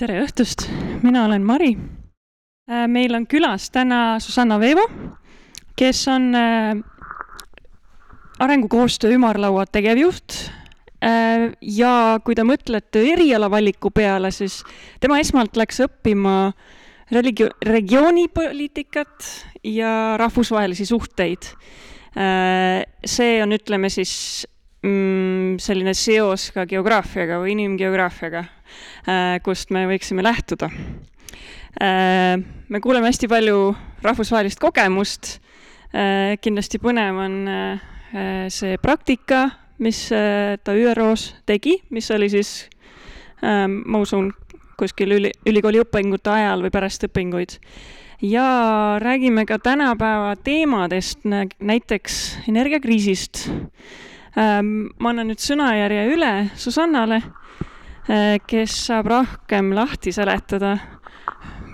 tere õhtust, mina olen Mari. Äh, meil on külas täna Susanna Veevo, kes on äh, arengukoostöö ümarlaua tegevjuht. Äh, ja kui te mõtlete erialavaliku peale, siis tema esmalt läks õppima religio-, regioonipoliitikat ja rahvusvahelisi suhteid. see on, ütleme siis mm, selline seos ka geograafiaga või inimgeograafiaga kust me võiksime lähtuda. Äh, me kuuleme hästi palju rahvusvahelist kogemust. Äh, kindlasti põnev on see praktika, mis ta ÜRO-s tegi, mis oli siis, ma usun, kuskil üli, ülikooli õpingute ajal või pärast õpinguid ja räägime ka tänapäeva teemadest, näiteks energiakriisist. ma annan nüüd sõnajärje üle Susannale Äh, kes saab rohkem lahti seletada,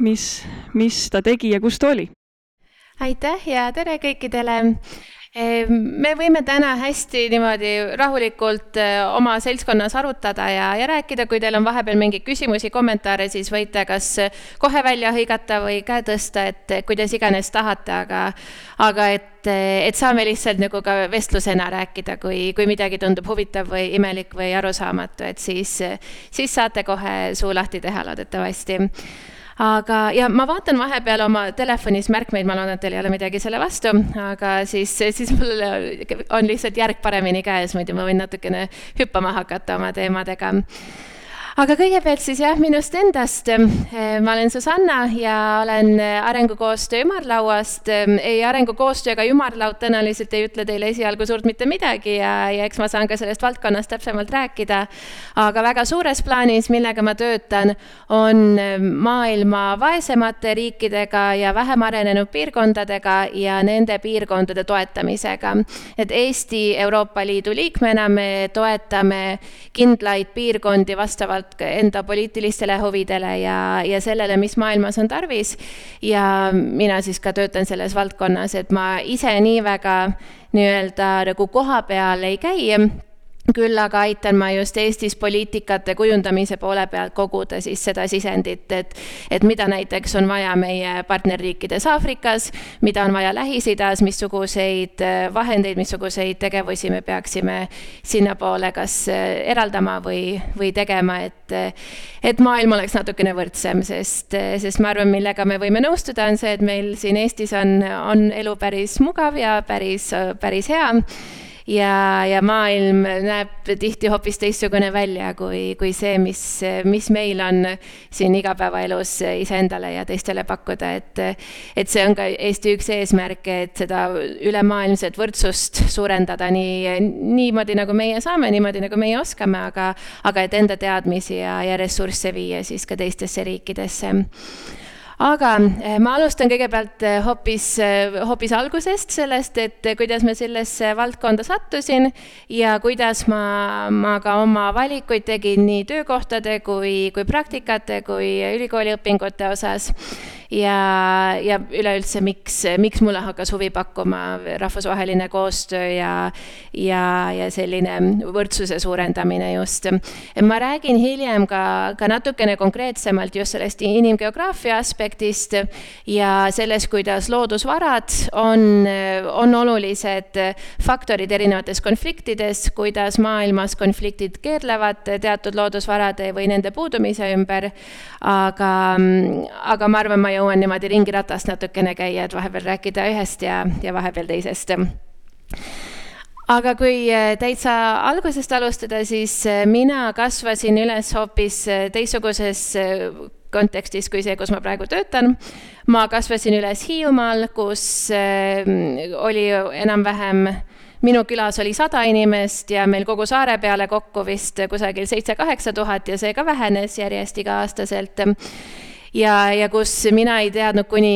mis, mis ta tegi ja kus ta oli. aitäh ja tere kõikidele me võime täna hästi niimoodi rahulikult eh, oma seltskonnas arutada ja, ja rääkida, kui teil on vahepeal mingeid küsimusi, kommentaare, siis võite kas kohe välja hõigata või käe tõsta, et kuidas iganes tahate, aga aga et, et saame lihtsalt nagu ka vestlusena rääkida, kui, kui midagi tundub huvitav või imelik või arusaamatu, et siis, siis saate kohe suu lahti teha loodetavasti aga, ja ma vaatan vahepeal oma telefonis märkmeid, ma loodan, et teil ei ole midagi selle vastu, aga siis, siis mul on lihtsalt järg paremini käes, muidu ma võin natukene hüppama hakata oma teemadega aga kõigepealt siis jah, minust endast. Eh, ma olen Susanna ja olen eh, arengukoostöö ümarlauast. Ei, arengukoostöö ega ümarlaud tõenäoliselt ei ütle teile esialgu suurt mitte midagi ja, ja eks ma saan ka sellest valdkonnast täpsemalt rääkida. aga väga suures plaanis, millega ma töötan, on maailma vaesemate riikidega ja vähem arenenud piirkondadega ja nende piirkondade toetamisega. et Eesti Euroopa Liidu liikmena me toetame kindlaid piirkondi vastavalt vastavalt enda poliitilistele huvidele ja, ja sellele, mis maailmas on tarvis. ja mina siis ka töötan selles valdkonnas, et ma ise nii väga nii-öelda nagu koha peal ei käi küll aga aitan ma just Eestis poliitikate kujundamise poole pealt koguda siis seda sisendit, et, et mida näiteks on vaja meie partnerriikides Aafrikas, mida on vaja Lähis-Idas, missuguseid äh, vahendeid, missuguseid tegevusi me peaksime sinnapoole kas äh, eraldama või, või tegema, et, et maailm oleks natukene võrdsem, sest, sest ma arvan, millega me võime nõustuda, on see, et meil siin Eestis on, on elu päris mugav ja päris, päris hea ja, ja maailm näeb tihti hoopis teistsugune välja kui, kui see, mis, mis meil on siin igapäevaelus iseendale ja teistele pakkuda, et et see on ka Eesti üks eesmärke, et seda ülemaailmset võrdsust suurendada nii, niimoodi, nagu meie saame, niimoodi, nagu meie oskame, aga aga et enda teadmisi ja, ja ressursse viia siis ka teistesse riikidesse aga eh, ma alustan kõigepealt eh, hoopis, eh, hoopis algusest, sellest, et kuidas ma sellesse valdkonda sattusin ja kuidas ma, ma ka oma valikuid tegin nii töökohtade kui, kui praktikate kui ülikooliõpingute osas ja, ja üleüldse, miks, miks mulle hakkas huvi pakkuma rahvusvaheline koostöö ja, ja, ja selline võrdsuse suurendamine just. ma räägin hiljem ka, ka natukene konkreetsemalt just sellest inimgeograafia aspektist ja sellest, kuidas loodusvarad on, on olulised faktorid erinevates konfliktides, kuidas maailmas konfliktid keerlevad teatud loodusvarade või nende puudumise ümber. aga, aga ma arvan, ma jõuan niimoodi ringiratast natukene käia, et vahepeal rääkida ühest ja, ja vahepeal teisest aga kui äh, täitsa algusest alustada, siis äh, mina kasvasin üles hoopis äh, teistsuguses kontekstis kui see, kus ma praegu töötan. ma kasvasin üles Hiiumaal, kus oli enam-vähem minu külas oli sada inimest ja meil kogu saare peale kokku vist kusagil seitse-kaheksa tuhat ja see ka vähenes järjest iga-aastaselt ja, ja kus mina ei teadnud kuni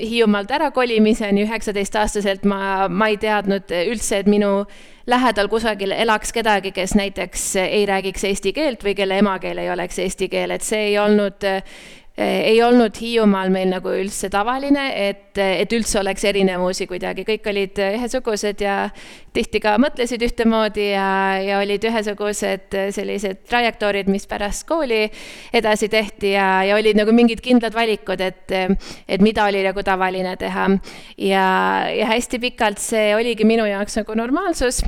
Hiiumaalt ärakolimiseni üheksateistaastaselt ma, ma ei teadnud üldse, et minu lähedal kusagil elaks kedagi, kes näiteks ei räägiks eesti keelt või kelle emakeel ei oleks eesti keel, et see ei olnud ei olnud Hiiumaal meil nagu üldse tavaline, et, et üldse oleks erinevusi kuidagi, kõik olid ühesugused ja tihti ka mõtlesid ühtemoodi ja, ja olid ühesugused sellised trajektoorid, mis pärast kooli edasi tehti ja, ja olid nagu mingid kindlad valikud, et, et mida oli nagu tavaline teha. ja, ja hästi pikalt see oligi minu jaoks nagu normaalsus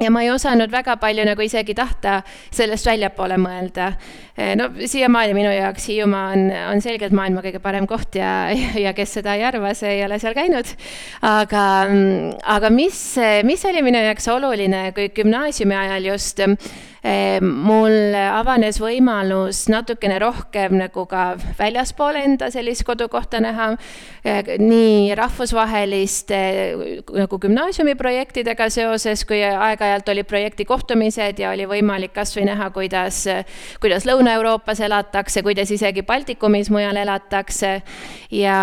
ja ma ei osanud väga palju nagu isegi tahta sellest väljapoole mõelda. Eh, no siiamaani minu jaoks Hiiumaa on, on selgelt maailma kõige parem koht ja, ja kes seda ei arva, see ei ole seal käinud. aga, aga mis, mis oli minu jaoks oluline, kui gümnaasiumi ajal just mul avanes võimalus natukene rohkem nagu ka väljaspool enda sellist kodukohta näha, eh, nii rahvusvaheliste nagu gümnaasiumiprojektidega seoses, kui aeg-ajalt olid projekti kohtumised ja oli võimalik kas või näha, kuidas, kuidas Lõuna-Euroopas elatakse, kuidas isegi Baltikumis mujal elatakse ja,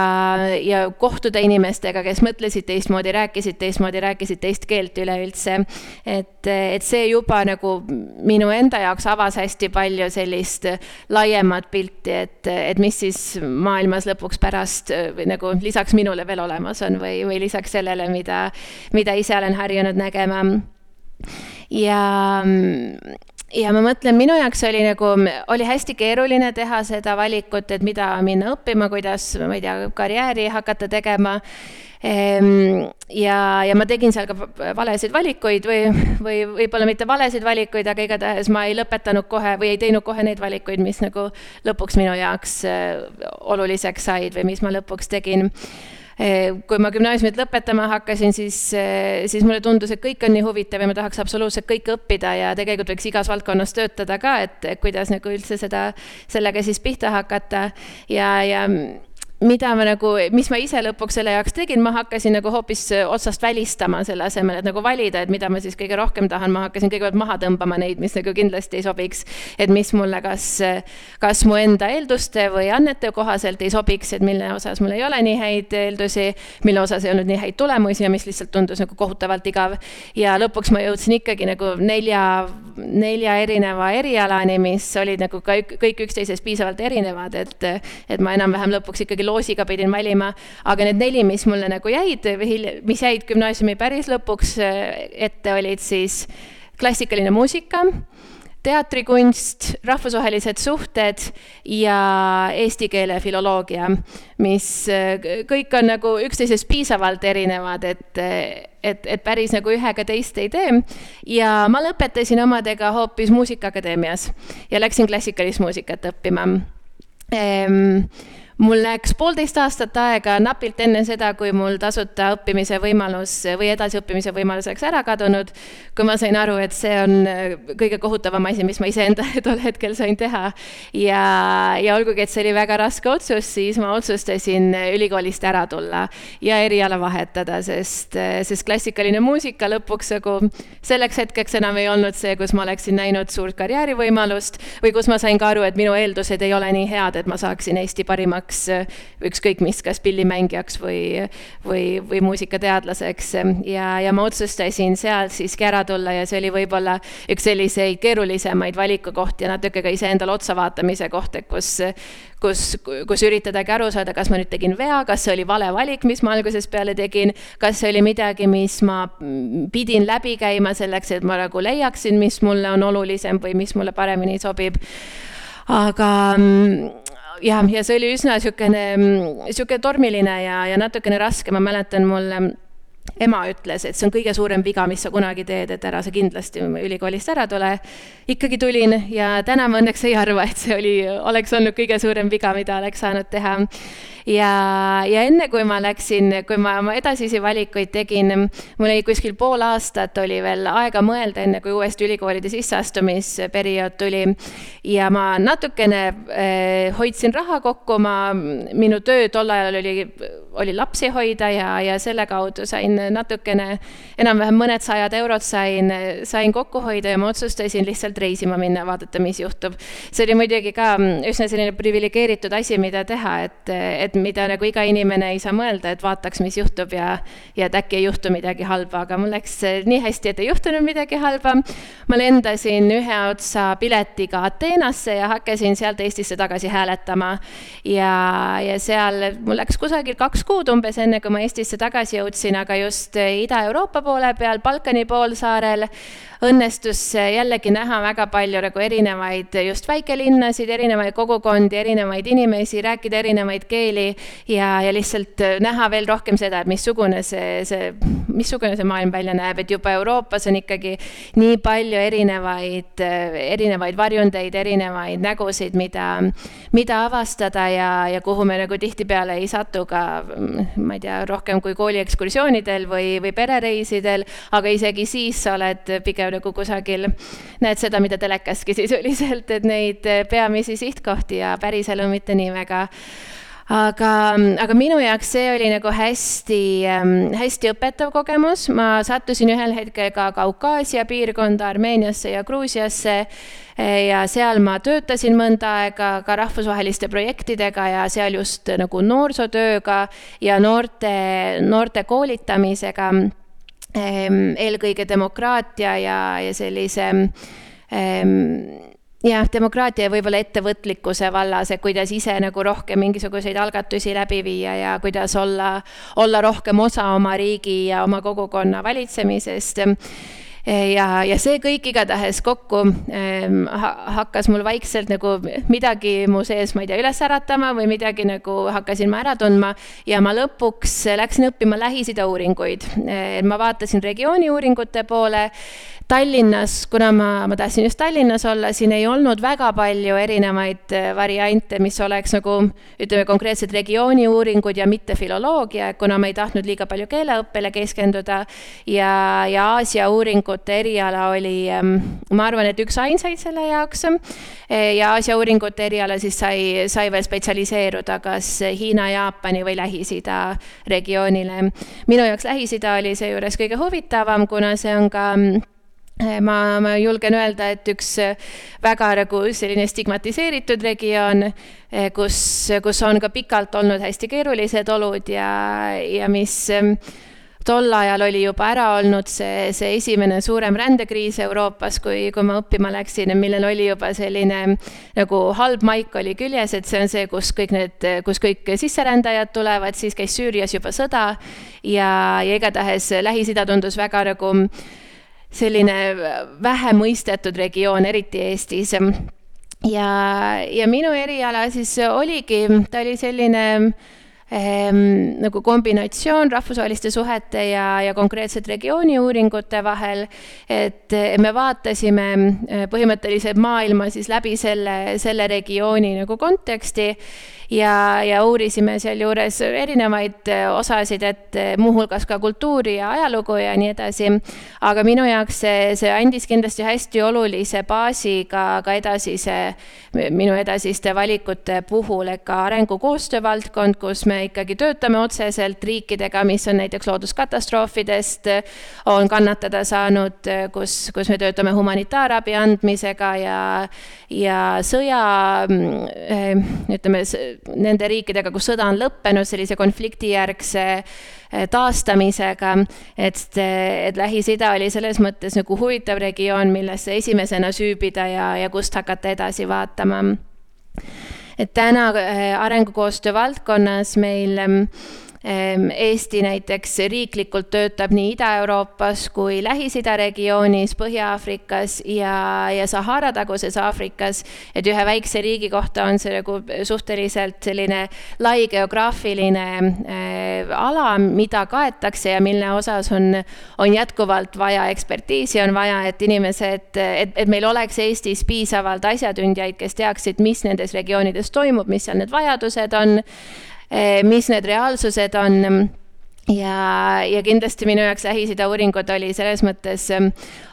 ja kohtuda inimestega, kes mõtlesid teistmoodi, rääkisid teistmoodi, rääkisid teist keelt üleüldse. et, et see juba nagu minu enda jaoks avas hästi palju sellist laiemat pilti, et, et mis siis maailmas lõpuks pärast või nagu lisaks minule veel olemas on või, või lisaks sellele, mida, mida ise olen harjunud nägema. ja ja ma mõtlen, minu jaoks oli nagu, oli hästi keeruline teha seda valikut, et mida minna õppima, kuidas, ma ei tea, karjääri hakata tegema ja, ja ma tegin seal ka valesid valikuid või, või võib-olla mitte valesid valikuid, aga igatahes ma ei lõpetanud kohe või ei teinud kohe neid valikuid, mis nagu lõpuks minu jaoks äh, oluliseks said või mis ma lõpuks tegin. Ehm, kui ma gümnaasiumit lõpetama hakkasin, siis, äh, siis mulle tundus, et kõik on nii huvitav ja ma tahaks absoluutselt kõike õppida ja tegelikult võiks igas valdkonnas töötada ka, et kuidas nagu üldse seda, sellega siis pihta hakata. Ja, ja mida ma nagu, mis ma ise lõpuks selle jaoks tegin, ma hakkasin nagu hoopis äh, otsast välistama selle asemel, et nagu valida, et mida ma siis kõige rohkem tahan, ma hakkasin kõigepealt maha tõmbama neid, mis nagu kindlasti ei sobiks. et mis mulle kas, kas mu enda eelduste või annete kohaselt ei sobiks, et mille osas mul ei ole nii häid eeldusi, mille osas ei olnud nii häid tulemusi ja mis lihtsalt tundus nagu kohutavalt igav. ja lõpuks ma jõudsin ikkagi nagu nelja, nelja erineva erialani, mis olid nagu ka kõik üksteisest piisavalt erinevad, et, et ma enam-vähem lõpuks ikkagi loosiga pidin valima, aga need neli, mis mulle nagu jäid, mis jäid gümnaasiumi päris lõpuks äh, ette, olid siis klassikaline muusika, teatrikunst, rahvusvahelised suhted ja eesti keele filoloogia, mis äh, kõik on nagu üksteisest piisavalt erinevad, et, et, et päris nagu ühega teist ei tee. ja ma lõpetasin omadega hoopis Muusikaakadeemias ja läksin klassikalist muusikat õppima ehm, mul läks poolteist aastat aega napilt enne seda, kui mul tasuta õppimise võimalus või edasiõppimise võimalus oleks ära kadunud, kui ma sain aru, et see on äh, kõige kohutavam asi, mis ma iseenda tol hetkel sain teha. ja, ja olgugi, et see oli väga raske otsus, siis ma otsustasin ülikoolist ära tulla ja eriala vahetada, sest, äh, sest klassikaline muusika lõpuks nagu selleks hetkeks enam ei olnud see, kus ma oleksin näinud suurt karjäärivõimalust või kus ma sain ka aru, et minu eeldused ei ole nii head, et ma saaksin Eesti parimaks äh, ükskõik mis, kas pillimängijaks või, või, või muusikateadlaseks ja, ja ma otsustasin sealt siiski ära tulla ja see oli võib-olla üks selliseid keerulisemaid valikukohti ja natuke ka iseendale otsa vaatamise koht, et kus kus, kus üritadagi aru saada, kas ma nüüd tegin vea, kas see oli vale valik, mis ma algusest peale tegin, kas see oli midagi, mis ma pidin läbi käima selleks, et ma nagu leiaksin, mis mulle on olulisem või mis mulle paremini sobib. Aga jah, ja see oli üsna niisugune, niisugune tormiline ja, ja natukene raske, ma mäletan, mul ema ütles, et see on kõige suurem viga, mis sa kunagi teed, et ära sa kindlasti ülikoolist ära tule. ikkagi tulin ja täna ma õnneks ei arva, et see oli, oleks olnud kõige suurem viga, mida oleks saanud teha ja, ja enne kui ma läksin, kui ma oma edasisi valikuid tegin, mul oli kuskil pool aastat oli veel aega mõelda, enne kui uuesti ülikoolide sisseastumisperiood tuli. ja ma natukene eh, hoidsin raha kokku, ma, minu töö tol ajal oli, oli lapsi hoida ja, ja selle kaudu sain natukene, enam-vähem mõned sajad eurod sain, sain kokku hoida ja ma otsustasin lihtsalt reisima minna, vaadata, mis juhtub. see oli muidugi ka üsna selline priviligeeritud asi, mida teha, et, et mida nagu iga inimene ei saa mõelda, et vaataks, mis juhtub ja, ja et äkki ei juhtu midagi halba, aga mul läks nii hästi, et ei juhtunud midagi halba. ma lendasin ühe otsa piletiga Ateenasse ja hakkasin sealt Eestisse tagasi hääletama. ja, ja seal mul läks kusagil kaks kuud umbes, enne kui ma Eestisse tagasi jõudsin, aga just Ida-Euroopa poole peal, Balkani poolsaarel õnnestus jällegi näha väga palju nagu erinevaid just väikelinnasid, erinevaid kogukondi, erinevaid inimesi, rääkida erinevaid keeli ja, ja lihtsalt näha veel rohkem seda, et missugune see, see, missugune see maailm välja näeb, et juba Euroopas on ikkagi nii palju erinevaid, erinevaid varjundeid, erinevaid nägusid, mida, mida avastada ja, ja kuhu me nagu tihtipeale ei satu ka, ma ei tea, rohkem kui kooliekskursioonidel või, või perereisidel, aga isegi siis sa oled pigem nagu kusagil näed seda, mida telekaski sisuliselt, et neid peamisi sihtkohti ja päriselu mitte nii väga aga, aga minu jaoks see oli nagu hästi, ähm, hästi õpetav kogemus, ma sattusin ühel hetkel ka Kaukaasia piirkonda, Armeeniasse ja Gruusiasse äh, ja seal ma töötasin mõnda aega ka rahvusvaheliste projektidega ja seal just nagu noorsootööga ja noorte, noorte koolitamisega Ehm, eelkõige demokraatia ja, ja sellise ehm, jah, demokraatia ja võib-olla ettevõtlikkuse vallas, et kuidas ise nagu rohkem mingisuguseid algatusi läbi viia ja kuidas olla, olla rohkem osa oma riigi ja oma kogukonna valitsemisest ja, ja see kõik igatahes kokku ähm, hakkas mul vaikselt nagu midagi mu sees, ma ei tea, üles äratama või midagi nagu hakkasin ma ära tundma ja ma lõpuks läksin õppima Lähis-Ida uuringuid. ma vaatasin regiooni uuringute poole Tallinnas, kuna ma, ma tahtsin just Tallinnas olla, siin ei olnud väga palju erinevaid äh, variante, mis oleks nagu ütleme, konkreetsed regiooni uuringud ja mitte filoloogia, kuna ma ei tahtnud liiga palju keeleõppele keskenduda. ja, ja Aasia uuringute eriala oli, ähm, ma arvan, et üks ainsaid selle jaoks. Äh, ja Aasia uuringute eriala siis sai, sai veel spetsialiseeruda kas Hiina, Jaapani või Lähis-Ida regioonile. minu jaoks Lähis-Ida oli seejuures kõige huvitavam, kuna see on ka Eh, ma, ma julgen öelda, et üks eh, väga nagu selline stigmatiseeritud regioon, eh, kus, kus on ka pikalt olnud hästi keerulised olud ja, ja mis tol ajal oli juba ära olnud see, see esimene suurem rändekriis Euroopas, kui, kui ma õppima läksin, millel oli juba selline nagu halb maik oli küljes, et see on see, kus kõik need, kus kõik sisserändajad tulevad, siis käis Süürias juba sõda ja, ja igatahes Lähis-Ida tundus väga nagu selline vähe mõistetud regioon, eriti Eestis. ja, ja minu eriala siis oligi, ta oli selline Ehm, nagu kombinatsioon rahvusvaheliste suhete ja, ja konkreetselt regiooni uuringute vahel. et me vaatasime eh, põhimõtteliselt maailma siis läbi selle, selle regiooni nagu konteksti ja, ja uurisime sealjuures erinevaid eh, osasid, et eh, muuhulgas ka kultuuri ja ajalugu ja nii edasi. aga minu jaoks see, see andis kindlasti hästi olulise baasi ka, ka edasise, minu edasiste valikute puhul, et ka arengukoostöö valdkond, kus me ikkagi töötame otseselt riikidega, mis on näiteks looduskatastroofidest, on kannatada saanud, kus, kus me töötame humanitaarabi andmisega ja, ja sõja, ütleme, nende riikidega, kus sõda on lõppenud, sellise konfliktijärgse eh, taastamisega, et, et Lähis-Ida oli selles mõttes nagu huvitav regioon, millesse esimesena süübida ja, ja kust hakata edasi vaatama. et täna eh, arengukoostöö valdkonnas meil Ehm, Eesti näiteks riiklikult töötab nii Ida-Euroopas kui Lähis-Ida regioonis, Põhja-Aafrikas ja, ja Sahara taguses Aafrikas. et ühe väikse riigi kohta on see nagu suhteliselt selline lai geograafiline äh, ala, mida kaetakse ja mille osas on, on jätkuvalt vaja ekspertiisi, on vaja, et inimesed, et, et meil oleks Eestis piisavalt asjatundjaid, kes teaksid, mis nendes regioonides toimub, mis seal need vajadused on mis need reaalsused on ja, ja kindlasti minu jaoks Lähis-Ida uuringud oli selles mõttes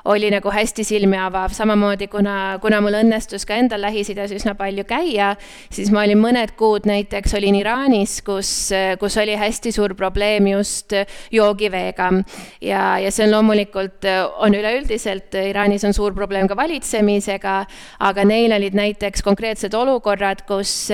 oli nagu hästi silmi avav, samamoodi kuna, kuna mul õnnestus ka endal Lähis-Idas üsna palju käia, siis ma olin mõned kuud näiteks olin Iraanis, kus, kus oli hästi suur probleem just joogiveega. ja, ja see on loomulikult, on üleüldiselt, Iraanis on suur probleem ka valitsemisega, aga neil olid näiteks konkreetsed olukorrad, kus,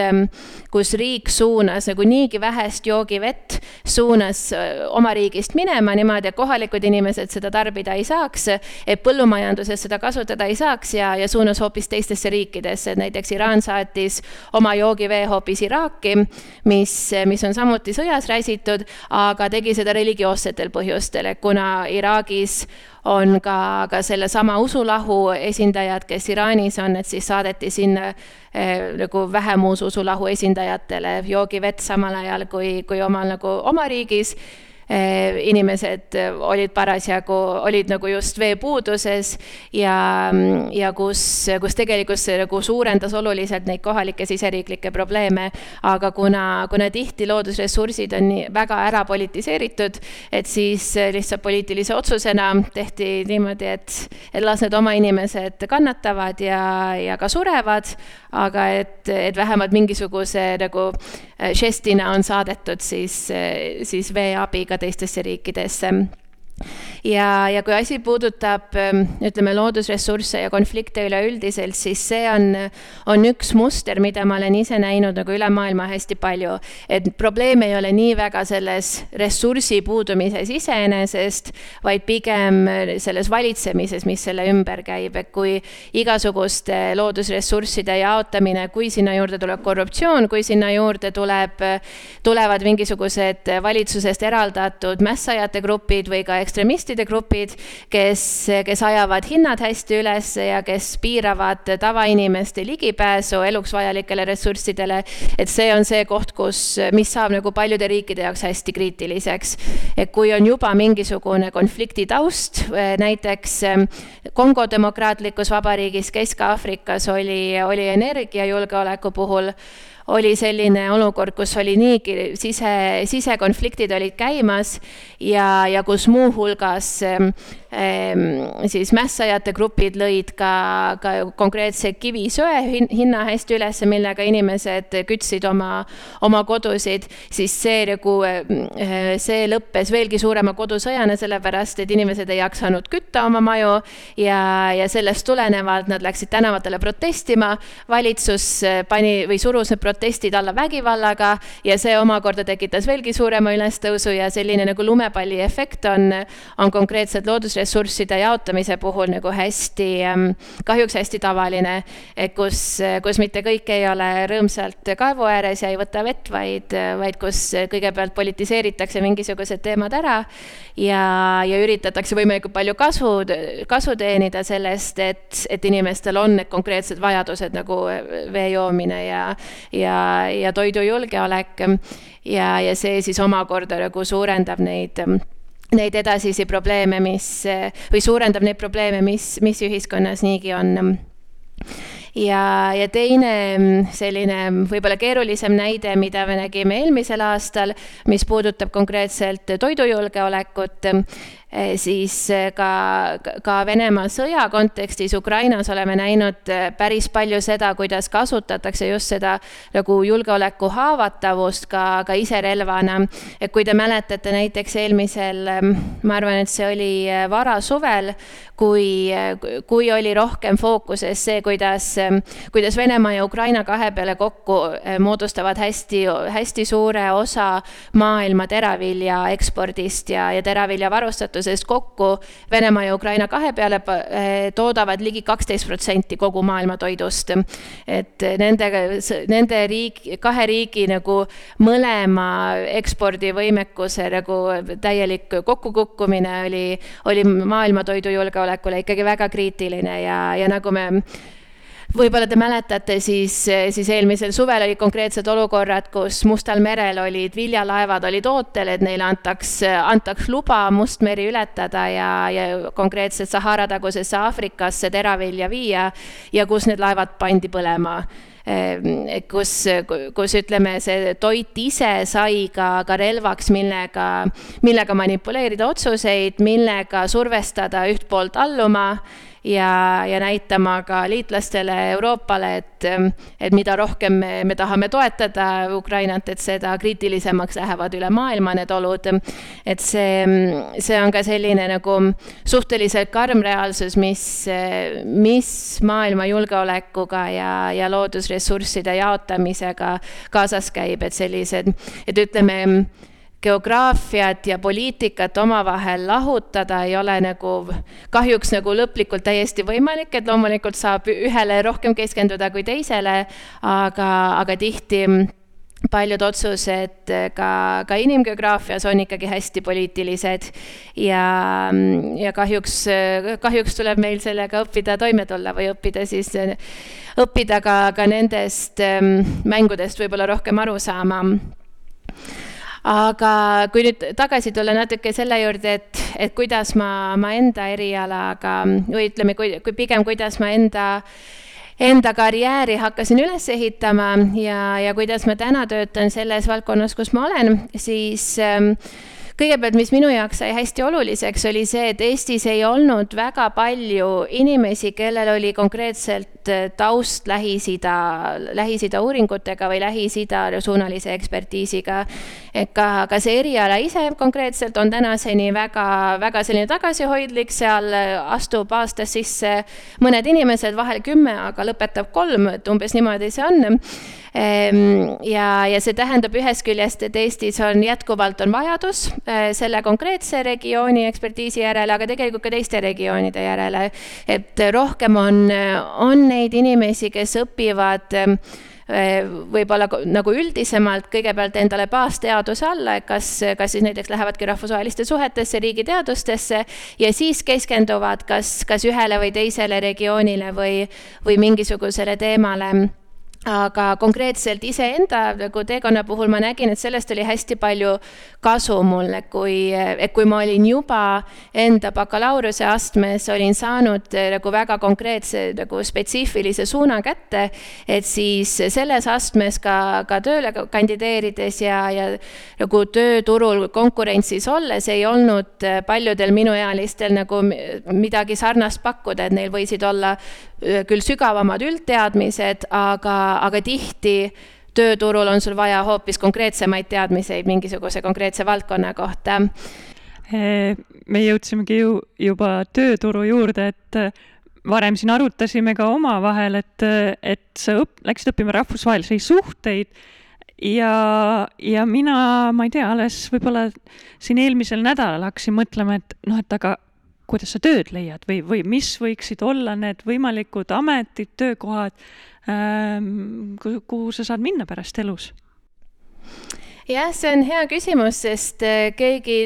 kus riik suunas nagu niigi vähest joogivett, suunas oma riigist minema niimoodi, et kohalikud inimesed seda tarbida ei saaks, et põllumajanduses seda kasutada ei saaks ja, ja suunas hoopis teistesse riikidesse, et näiteks Iraan saatis oma joogivee hoopis Iraaki, mis, mis on samuti sõjas räsitud, aga tegi seda religioossetel põhjustel, et kuna Iraagis on ka, ka sellesama usulahu esindajad, kes Iraanis on, et siis saadeti sinna eh, nagu vähemususulahu esindajatele joogivett samal ajal kui, kui omal nagu oma riigis inimesed eh, olid parasjagu, olid nagu just veepuuduses ja, ja kus, kus tegelikult see nagu suurendas oluliselt neid kohalikke siseriiklikke probleeme, aga kuna, kuna tihti loodusressursid on nii väga ära politiseeritud, et siis lihtsalt poliitilise otsusena tehti niimoodi, et, et las need oma inimesed kannatavad ja, ja ka surevad, aga et, et vähemalt mingisuguse nagu žestina on saadetud siis, siis veeabi ka teistesse riikidesse ja, ja kui asi puudutab ähm, ütleme, loodusressursse ja konflikte üleüldiselt, siis see on, on üks muster, mida ma olen ise näinud nagu üle maailma hästi palju. et probleem ei ole nii väga selles ressursi puudumises iseenesest, vaid pigem selles valitsemises, mis selle ümber käib, et kui igasuguste loodusressursside jaotamine, kui sinna juurde tuleb korruptsioon, kui sinna juurde tuleb, tulevad mingisugused valitsusest eraldatud mässajate grupid või ka ekstremistide grupid, kes, kes ajavad hinnad hästi üles ja kes piiravad tavainimeste ligipääsu eluks vajalikele ressurssidele. et see on see koht, kus, mis saab nagu paljude riikide jaoks hästi kriitiliseks. et kui on juba mingisugune konflikti taust, näiteks Kongo Demokraatlikus Vabariigis Kesk-Aafrikas oli, oli energiajulgeoleku puhul oli selline olukord, kus oli niigi sise, sisekonfliktid olid käimas ja, ja kus muuhulgas siis mässajate grupid lõid ka, ka konkreetse kivisöe hinna hästi üles, millega inimesed kütsid oma, oma kodusid, siis see nagu, äh, see lõppes veelgi suurema kodusõjana, sellepärast et inimesed ei jaksanud kütta oma maju ja, ja sellest tulenevalt nad läksid tänavatele protestima. valitsus äh, pani või surus need protestid alla vägivallaga ja see omakorda tekitas veelgi suurema ülestõusu ja selline nagu lumepalli efekt on, on konkreetselt loodusressursside jaotamise puhul nagu hästi, ähm, kahjuks hästi tavaline. kus, kus mitte kõik ei ole rõõmsalt kaevu ääres ja ei võta vett, vaid, vaid kus kõigepealt politiseeritakse mingisugused teemad ära ja, ja üritatakse võimalikult palju kasu, kasu teenida sellest, et, et inimestel on need konkreetsed vajadused nagu vee joomine ja, ja, ja toidujulgeolek ja, ja see siis omakorda nagu suurendab neid neid edasisi probleeme, mis või suurendab neid probleeme, mis, mis ühiskonnas niigi on. Ja, ja teine selline võib-olla keerulisem näide, mida me nägime eelmisel aastal, mis puudutab konkreetselt toidujulgeolekut, siis eh, ka, ka Venemaa sõja kontekstis Ukrainas oleme näinud eh, päris palju seda, kuidas kasutatakse just seda nagu julgeoleku haavatavust ka, ka iserelvana. et kui te mäletate näiteks eelmisel, ma arvan, et see oli varasuvel, kui, kui oli rohkem fookuses see, kuidas, kuidas Venemaa ja Ukraina kahe peale kokku moodustavad hästi, hästi suure osa maailma teravilja ekspordist ja, ja teravilja varustatusest sest kokku Venemaa ja Ukraina kahe peale eh, toodavad ligi kaksteist protsenti kogu maailma toidust. et nende, nende riik, kahe riigi nagu mõlema ekspordivõimekuse nagu täielik kokkukukkumine oli, oli maailma toidujulgeolekule ikkagi väga kriitiline ja, ja nagu me võib-olla te mäletate, siis, siis eelmisel suvel olid konkreetsed olukorrad, kus Mustal merel olid viljalaevad olid ootel, et neile antaks, antaks luba Mustmeri ületada ja, ja konkreetselt Sahara tagusesse Aafrikasse teravilja viia ja kus need laevad pandi põlema. Kus, kus ütleme, see toit ise sai ka, ka relvaks, millega, millega manipuleerida otsuseid, millega survestada üht poolt alluma ja, ja näitama ka liitlastele, Euroopale, et, et mida rohkem me, me tahame toetada Ukrainat, et seda kriitilisemaks lähevad üle maailma need olud. et see, see on ka selline nagu suhteliselt karm reaalsus, mis, mis maailma julgeolekuga ja, ja loodusressursside jaotamisega kaasas käib, et sellised, et ütleme geograafiat ja poliitikat omavahel lahutada ei ole nagu kahjuks nagu lõplikult täiesti võimalik, et loomulikult saab ühele rohkem keskenduda kui teisele, aga, aga tihti paljud otsused ka, ka inimgeograafias on ikkagi hästi poliitilised ja, ja kahjuks, kahjuks tuleb meil sellega õppida toime tulla või õppida siis, õppida ka, ka nendest mängudest võib-olla rohkem aru saama aga kui nüüd tagasi tulla natuke selle juurde, et, et kuidas ma, ma enda erialaga või ütleme, kui, kui pigem, kuidas ma enda enda karjääri hakkasin üles ehitama ja, ja kuidas ma täna töötan selles valdkonnas, kus ma olen, siis äh, kõigepealt, mis minu jaoks sai hästi oluliseks, oli see, et Eestis ei olnud väga palju inimesi, kellel oli konkreetselt äh, taust Lähis-Ida, Lähis-Ida uuringutega või Lähis-Ida suunalise ekspertiisiga. Et ka, ka see eriala ise konkreetselt on tänaseni väga, väga selline tagasihoidlik, seal äh, astub aastas sisse mõned inimesed, vahel kümme, aga lõpetab kolm, et umbes niimoodi see on Ehm, ja, ja see tähendab ühest küljest, et Eestis on jätkuvalt on vajadus äh, selle konkreetse regiooni ekspertiisi järele, aga tegelikult ka teiste regioonide järele. et rohkem on, on neid inimesi, kes õpivad äh, võib-olla nagu üldisemalt kõigepealt endale baasteaduse alla, et kas, kas siis näiteks lähevadki rahvusvaheliste suhetesse, riigiteadustesse ja siis keskenduvad kas, kas ühele või teisele regioonile või, või mingisugusele teemale aga konkreetselt iseenda nagu teekonna puhul ma nägin, et sellest oli hästi palju kasu mulle, kui, et kui ma olin juba enda bakalaureuse astmes, olin saanud eh, nagu väga konkreetse nagu spetsiifilise suuna kätte, et siis selles astmes ka, ka tööle kandideerides ja, ja nagu tööturul konkurentsis olles ei olnud paljudel minuealistel nagu midagi sarnast pakkuda, et neil võisid olla küll sügavamad üldteadmised, aga, aga tihti tööturul on sul vaja hoopis konkreetsemaid teadmiseid mingisuguse konkreetse valdkonna kohta. me jõudsimegi ju juba tööturu juurde, et varem siin arutasime ka omavahel, et, et sa õp-, läksid õppima rahvusvahelisi suhteid ja, ja mina, ma ei tea, alles võib-olla siin eelmisel nädalal hakkasin mõtlema, et noh, et aga kuidas sa tööd leiad või, või mis võiksid olla need võimalikud ametid, töökohad, ähm, kuhu sa saad minna pärast elus? Jah, see on hea küsimus, sest äh, keegi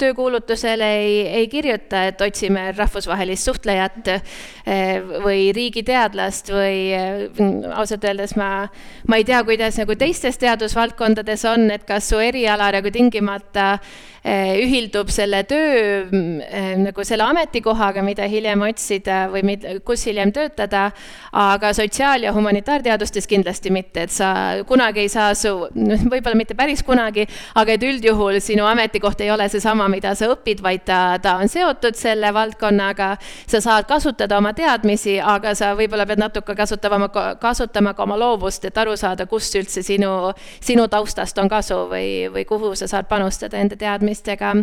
töökuulutusele ei, ei kirjuta, et otsime rahvusvahelist suhtlejat äh, või riigiteadlast või äh, ausalt öeldes ma, ma ei tea, kuidas nagu teistes teadusvaldkondades on, et kas su eriala nagu tingimata ühildub selle töö nagu selle ametikohaga, mida hiljem otsida või mid, kus hiljem töötada, aga sotsiaal- ja humanitaarteadustes kindlasti mitte, et sa kunagi ei saa su, võib-olla mitte päris päris kunagi, aga et üldjuhul sinu ametikoht ei ole seesama, mida sa õpid, vaid ta, ta on seotud selle valdkonnaga. sa saad kasutada oma teadmisi, aga sa võib-olla pead natuke kasutama, kasutama ka oma loovust, et aru saada, kust üldse sinu, sinu taustast on kasu või, või kuhu sa saad panustada enda teadmistega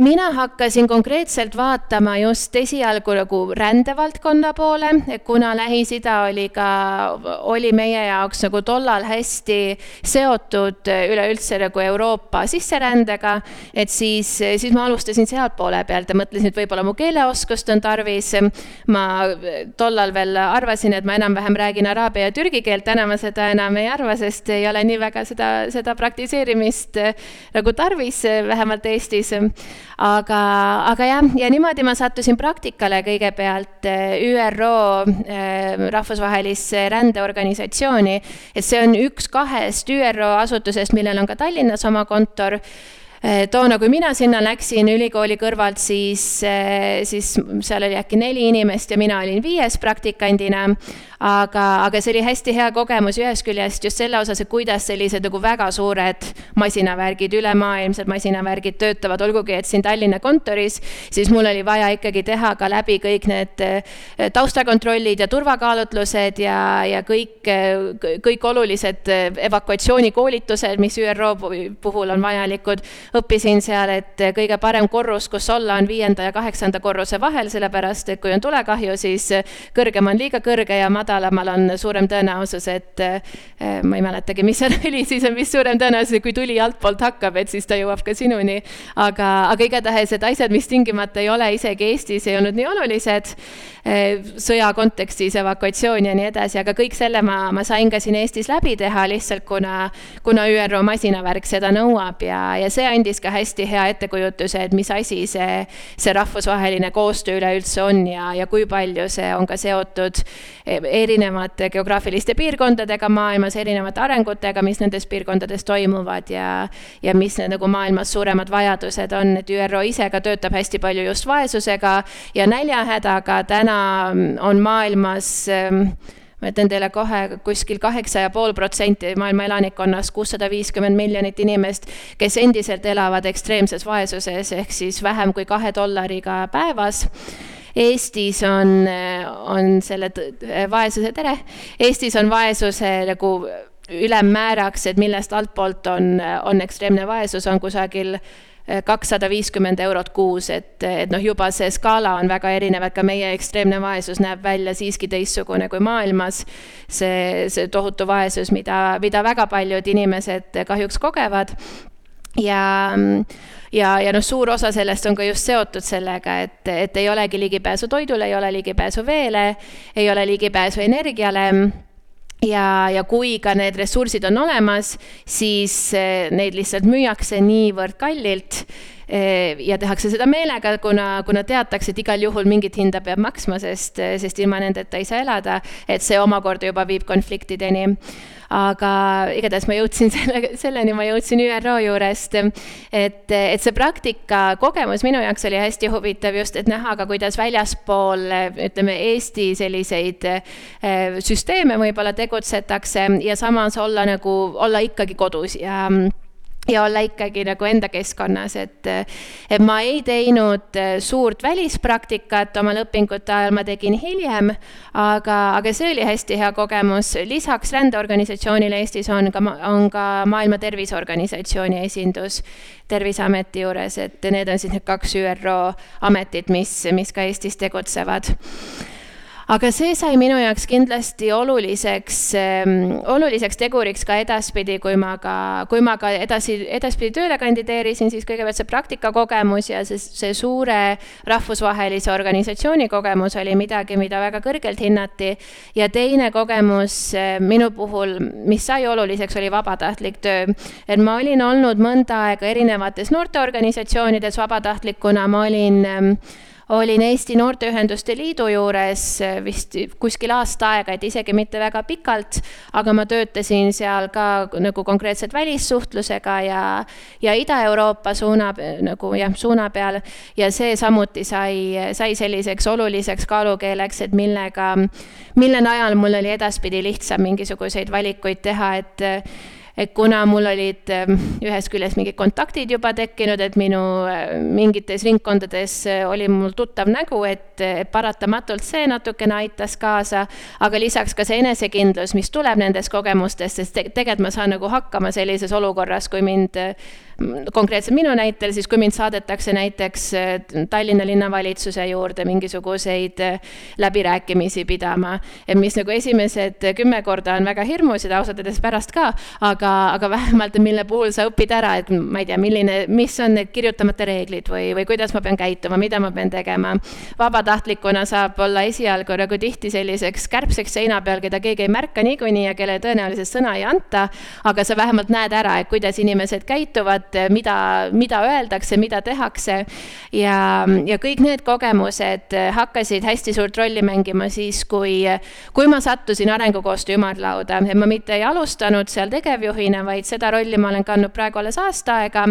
mina hakkasin konkreetselt vaatama just esialgu nagu rändevaldkonna poole, kuna Lähis-Ida oli ka, oli meie jaoks nagu tollal hästi seotud üleüldse nagu Euroopa sisserändega, et siis, siis ma alustasin sealtpoole pealt ja mõtlesin, et võib-olla mu keeleoskust on tarvis. ma tollal veel arvasin, et ma enam-vähem räägin araabia ja türgi keelt, täna ma seda enam ei arva, sest ei ole nii väga seda, seda praktiseerimist nagu tarvis, vähemalt Eestis siis. aga, aga jah, ja niimoodi ma sattusin praktikale kõigepealt eh, ÜRO eh, rahvusvahelisse rändeorganisatsiooni, et see on üks kahest ÜRO asutusest, millel on ka Tallinnas oma kontor eh, toona, kui mina sinna läksin ülikooli kõrvalt, siis, siis seal oli äkki neli inimest ja mina olin viies praktikandina. Aga, aga see oli hästi hea kogemus ühest küljest just selle osas, et kuidas sellised nagu väga suured masinavärgid, ülemaailmsed masinavärgid töötavad, olgugi et siin Tallinna kontoris, siis mul oli vaja ikkagi teha ka läbi kõik need eh, taustakontrollid ja turvakaalutlused ja, ja kõik, eh, kõik olulised eh, evakuatsioonikoolitused, mis ÜRO puhul on vajalikud. õppisin seal, et kõige parem korrus, kus olla, on viienda ja kaheksanda korruse vahel, sellepärast et kui on tulekahju, siis kõrgem on liiga kõrge ja madalamal on suurem tõenäosus, et ma ei mäletagi, mis seal oli, siis on vist suurem tõenäosus, kui tuli altpoolt hakkab, et siis ta jõuab ka sinuni. aga, aga igatahes, et asjad, mis tingimata ei ole isegi Eestis, ei olnud nii olulised Eh, sõja kontekstis, evakuatsioon ja nii edasi, aga kõik selle ma, ma sain ka siin Eestis läbi teha lihtsalt kuna, kuna ÜRO masinavärk seda nõuab ja, ja see andis ka hästi hea ettekujutuse, et mis asi see, see rahvusvaheline koostöö üleüldse on ja, ja kui palju see on ka seotud eh, erinevate geograafiliste piirkondadega maailmas, erinevate arengutega, mis nendes piirkondades toimuvad ja, ja mis nagu maailmas suuremad vajadused on, et ÜRO ise ka töötab hästi palju just vaesusega ja näljahädaga täna on maailmas ähm, ma ütlen teile kohe kuskil kaheksa ja pool protsenti maailma elanikkonnast, kuussada viiskümmend miljonit inimest, kes endiselt elavad ekstreemses vaesuses, ehk siis vähem kui kahe dollariga päevas. Eestis on, on selle vaesuse, tere, Eestis on vaesuse nagu ülemmääraks, et millest altpoolt on, on ekstreemne vaesus, on kusagil kakssada viiskümmend eurot kuus, et, et noh, juba see skaala on väga erinev, et ka meie ekstreemne vaesus näeb välja siiski teistsugune kui maailmas. see, see tohutu vaesus, mida, mida väga paljud inimesed kahjuks kogevad ja, ja, ja noh, suur osa sellest on ka just seotud sellega, et, et ei olegi ligipääsu toidule, ei ole ligipääsu veele, ei ole ligipääsu energiale. Ja, ja kui ka need ressursid on olemas, siis eh, neid lihtsalt müüakse niivõrd kallilt ja tehakse seda meelega, kuna, kuna teatakse, et igal juhul mingit hinda peab maksma, sest, sest ilma nendeta ei saa elada, et see omakorda juba viib konfliktideni. Aga igatahes ma jõudsin selle, selleni ma jõudsin ÜRO juurest, et, et see praktika kogemus minu jaoks oli hästi huvitav just, et näha ka, kuidas väljaspool ütleme, Eesti selliseid eh, süsteeme võib-olla tegutsetakse ja samas olla nagu, olla ikkagi kodus ja ja olla ikkagi nagu enda keskkonnas, et, et ma ei teinud äh, suurt välispraktikat oma õpingute ajal, ma tegin hiljem, aga, aga see oli hästi hea kogemus. lisaks rändeorganisatsioonile Eestis on ka, on ka Maailma Terviseorganisatsiooni esindus Terviseameti juures, et need on siis need kaks ÜRO ametit, mis, mis ka Eestis tegutsevad aga see sai minu jaoks kindlasti oluliseks ähm,, oluliseks teguriks ka edaspidi, kui ma ka, kui ma ka edasi, edaspidi tööle kandideerisin, siis kõigepealt see praktikakogemus ja see, see suure rahvusvahelise organisatsiooni kogemus oli midagi, mida väga kõrgelt hinnati. ja teine kogemus äh, minu puhul, mis sai oluliseks, oli vabatahtlik töö. et ma olin olnud mõnda aega erinevates noorteorganisatsioonides vabatahtlikuna, ma olin ähm, olin Eesti Noorteühenduste Liidu juures eh, vist kuskil aasta aega, et isegi mitte väga pikalt, aga ma töötasin seal ka nagu konkreetselt välissuhtlusega ja, ja Ida-Euroopa suuna, nagu jah, suuna peal. ja see samuti sai, sai selliseks oluliseks kaalukeeleks, et millega, mille najal mul oli edaspidi lihtsam mingisuguseid valikuid teha, et et kuna mul olid ähm, ühest küljest mingid kontaktid juba tekkinud, et minu äh, mingites ringkondades äh, oli mul tuttav nägu, et paratamatult see natukene aitas kaasa, aga lisaks ka see enesekindlus, mis tuleb nendest kogemustest, sest tegelikult ma saan nagu hakkama sellises olukorras, kui mind konkreetselt minu näitel, siis kui mind saadetakse näiteks äh, Tallinna linnavalitsuse juurde mingisuguseid äh, läbirääkimisi pidama, mis nagu esimesed kümme korda on väga hirmus ja ausalt öeldes pärast ka, aga, aga vähemalt, mille puhul sa õpid ära, et ma ei tea, milline, mis on need kirjutamata reeglid või, või kuidas ma pean käituma, mida ma pean tegema. vabatahtlikuna saab olla esialgu nagu tihti selliseks kärbseks seina peal, keda keegi ei märka niikuinii ja kelle tõenäoliselt sõna ei anta, aga sa vähemalt näed ära, et kuidas inimesed käituvad, mida, mida öeldakse, mida tehakse. ja, ja kõik need kogemused hakkasid hästi suurt rolli mängima siis, kui, kui ma sattusin arengukoostöö ümarlauda, et ma mitte ei alustanud seal tegevjuhina, vaid seda rolli ma olen kandnud praegu alles aasta aega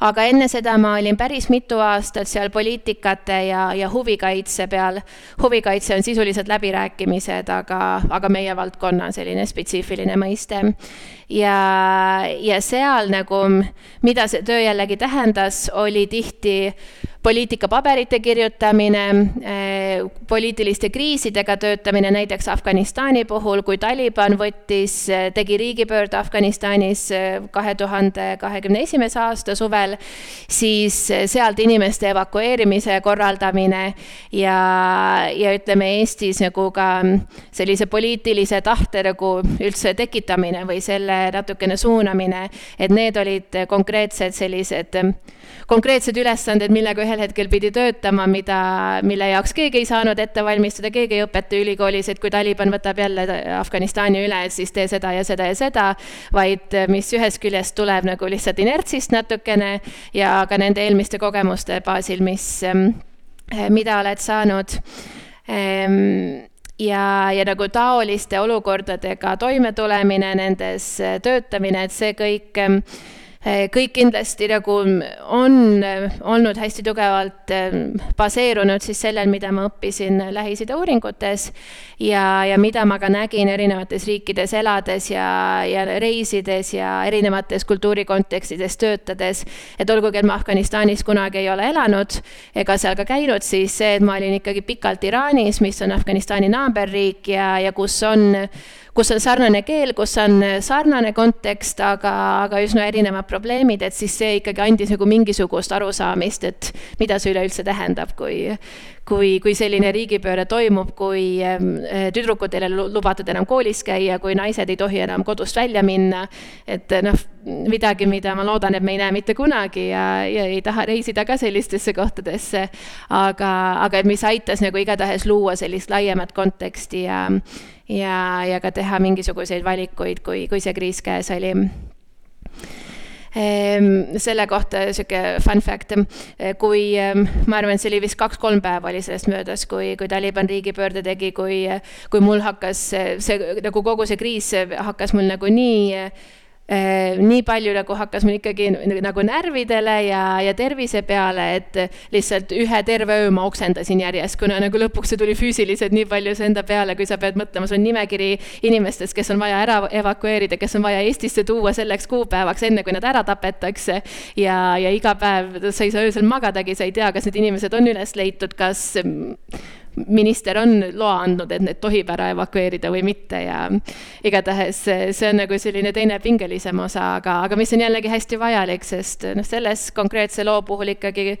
aga enne seda ma olin päris mitu aastat seal poliitikate ja, ja huvikaitse peal. huvikaitse on sisuliselt läbirääkimised, aga, aga meie valdkonna selline spetsiifiline mõiste. ja, ja seal nagu, mida see töö jällegi tähendas, oli tihti poliitikapaberite kirjutamine, eh, poliitiliste kriisidega töötamine, näiteks Afganistani puhul, kui Taliban võttis, eh, tegi riigipöörde Afganistanis eh, kahe tuhande kahekümne esimese aasta suvel, siis sealt inimeste evakueerimise korraldamine ja, ja ütleme, Eestis nagu ka sellise poliitilise tahte nagu üldse tekitamine või selle natukene suunamine, et need olid konkreetsed sellised konkreetsed ülesanded, millega ühel hetkel pidi töötama, mida, mille jaoks keegi ei saanud ette valmistada, keegi ei õpeta ülikoolis, et kui Taliban võtab jälle Afganistani üle, et siis tee seda ja seda ja seda, vaid mis ühest küljest tuleb nagu lihtsalt inertsist natukene ja ka nende eelmiste kogemuste baasil, mis, mida oled saanud ehm, ja, ja nagu taoliste olukordadega toimetulemine, nendes töötamine, et see kõik Eh, kõik kindlasti nagu on eh, olnud hästi tugevalt eh, baseerunud siis sellel, mida ma õppisin Lähis-Ida uuringutes ja, ja mida ma ka nägin erinevates riikides elades ja, ja reisides ja erinevates kultuurikontekstides töötades. et olgugi, et ma Afganistanis kunagi ei ole elanud ega seal ka käinud, siis see, et ma olin ikkagi pikalt Iraanis, mis on Afganistani naaberriik ja, ja kus on kus on sarnane keel, kus on sarnane kontekst, aga, aga üsna erinevad probleemid, et siis see ikkagi andis nagu mingisugust arusaamist, et mida see üleüldse tähendab, kui, kui, kui selline riigipööre toimub, kui ähm, tüdrukud ei ole lubatud enam koolis käia, kui naised ei tohi enam kodust välja minna. et noh, midagi, mida ma loodan, et me ei näe mitte kunagi ja, ja ei taha reisida ka sellistesse kohtadesse. aga, aga mis aitas nagu igatahes luua sellist laiemat konteksti ja ja, ja ka teha mingisuguseid valikuid, kui, kui see kriis käes oli. Ehm, selle kohta sihuke fun fact, kui ma arvan, et see oli vist kaks-kolm päeva oli sellest möödas, kui, kui Taliban riigipöörde tegi, kui, kui mul hakkas see nagu kogu see kriis hakkas mul nagu nii nii palju nagu hakkas mul ikkagi nagu närvidele ja, ja tervise peale, et lihtsalt ühe terve öö ma oksendasin järjest, kuna nagu lõpuks see tuli füüsiliselt nii palju see enda peale, kui sa pead mõtlema, sul on nimekiri inimestest, kes on vaja ära evakueerida, kes on vaja Eestisse tuua selleks kuupäevaks, enne kui nad ära tapetakse. ja, ja iga päev sa ei saa öösel magadagi, sa ei tea, kas need inimesed on üles leitud, kas minister on loa andnud, et need tohib ära evakueerida või mitte ja igatahes see on nagu selline teine pingelisem osa, aga, aga mis on jällegi hästi vajalik, sest noh, selles konkreetse loo puhul ikkagi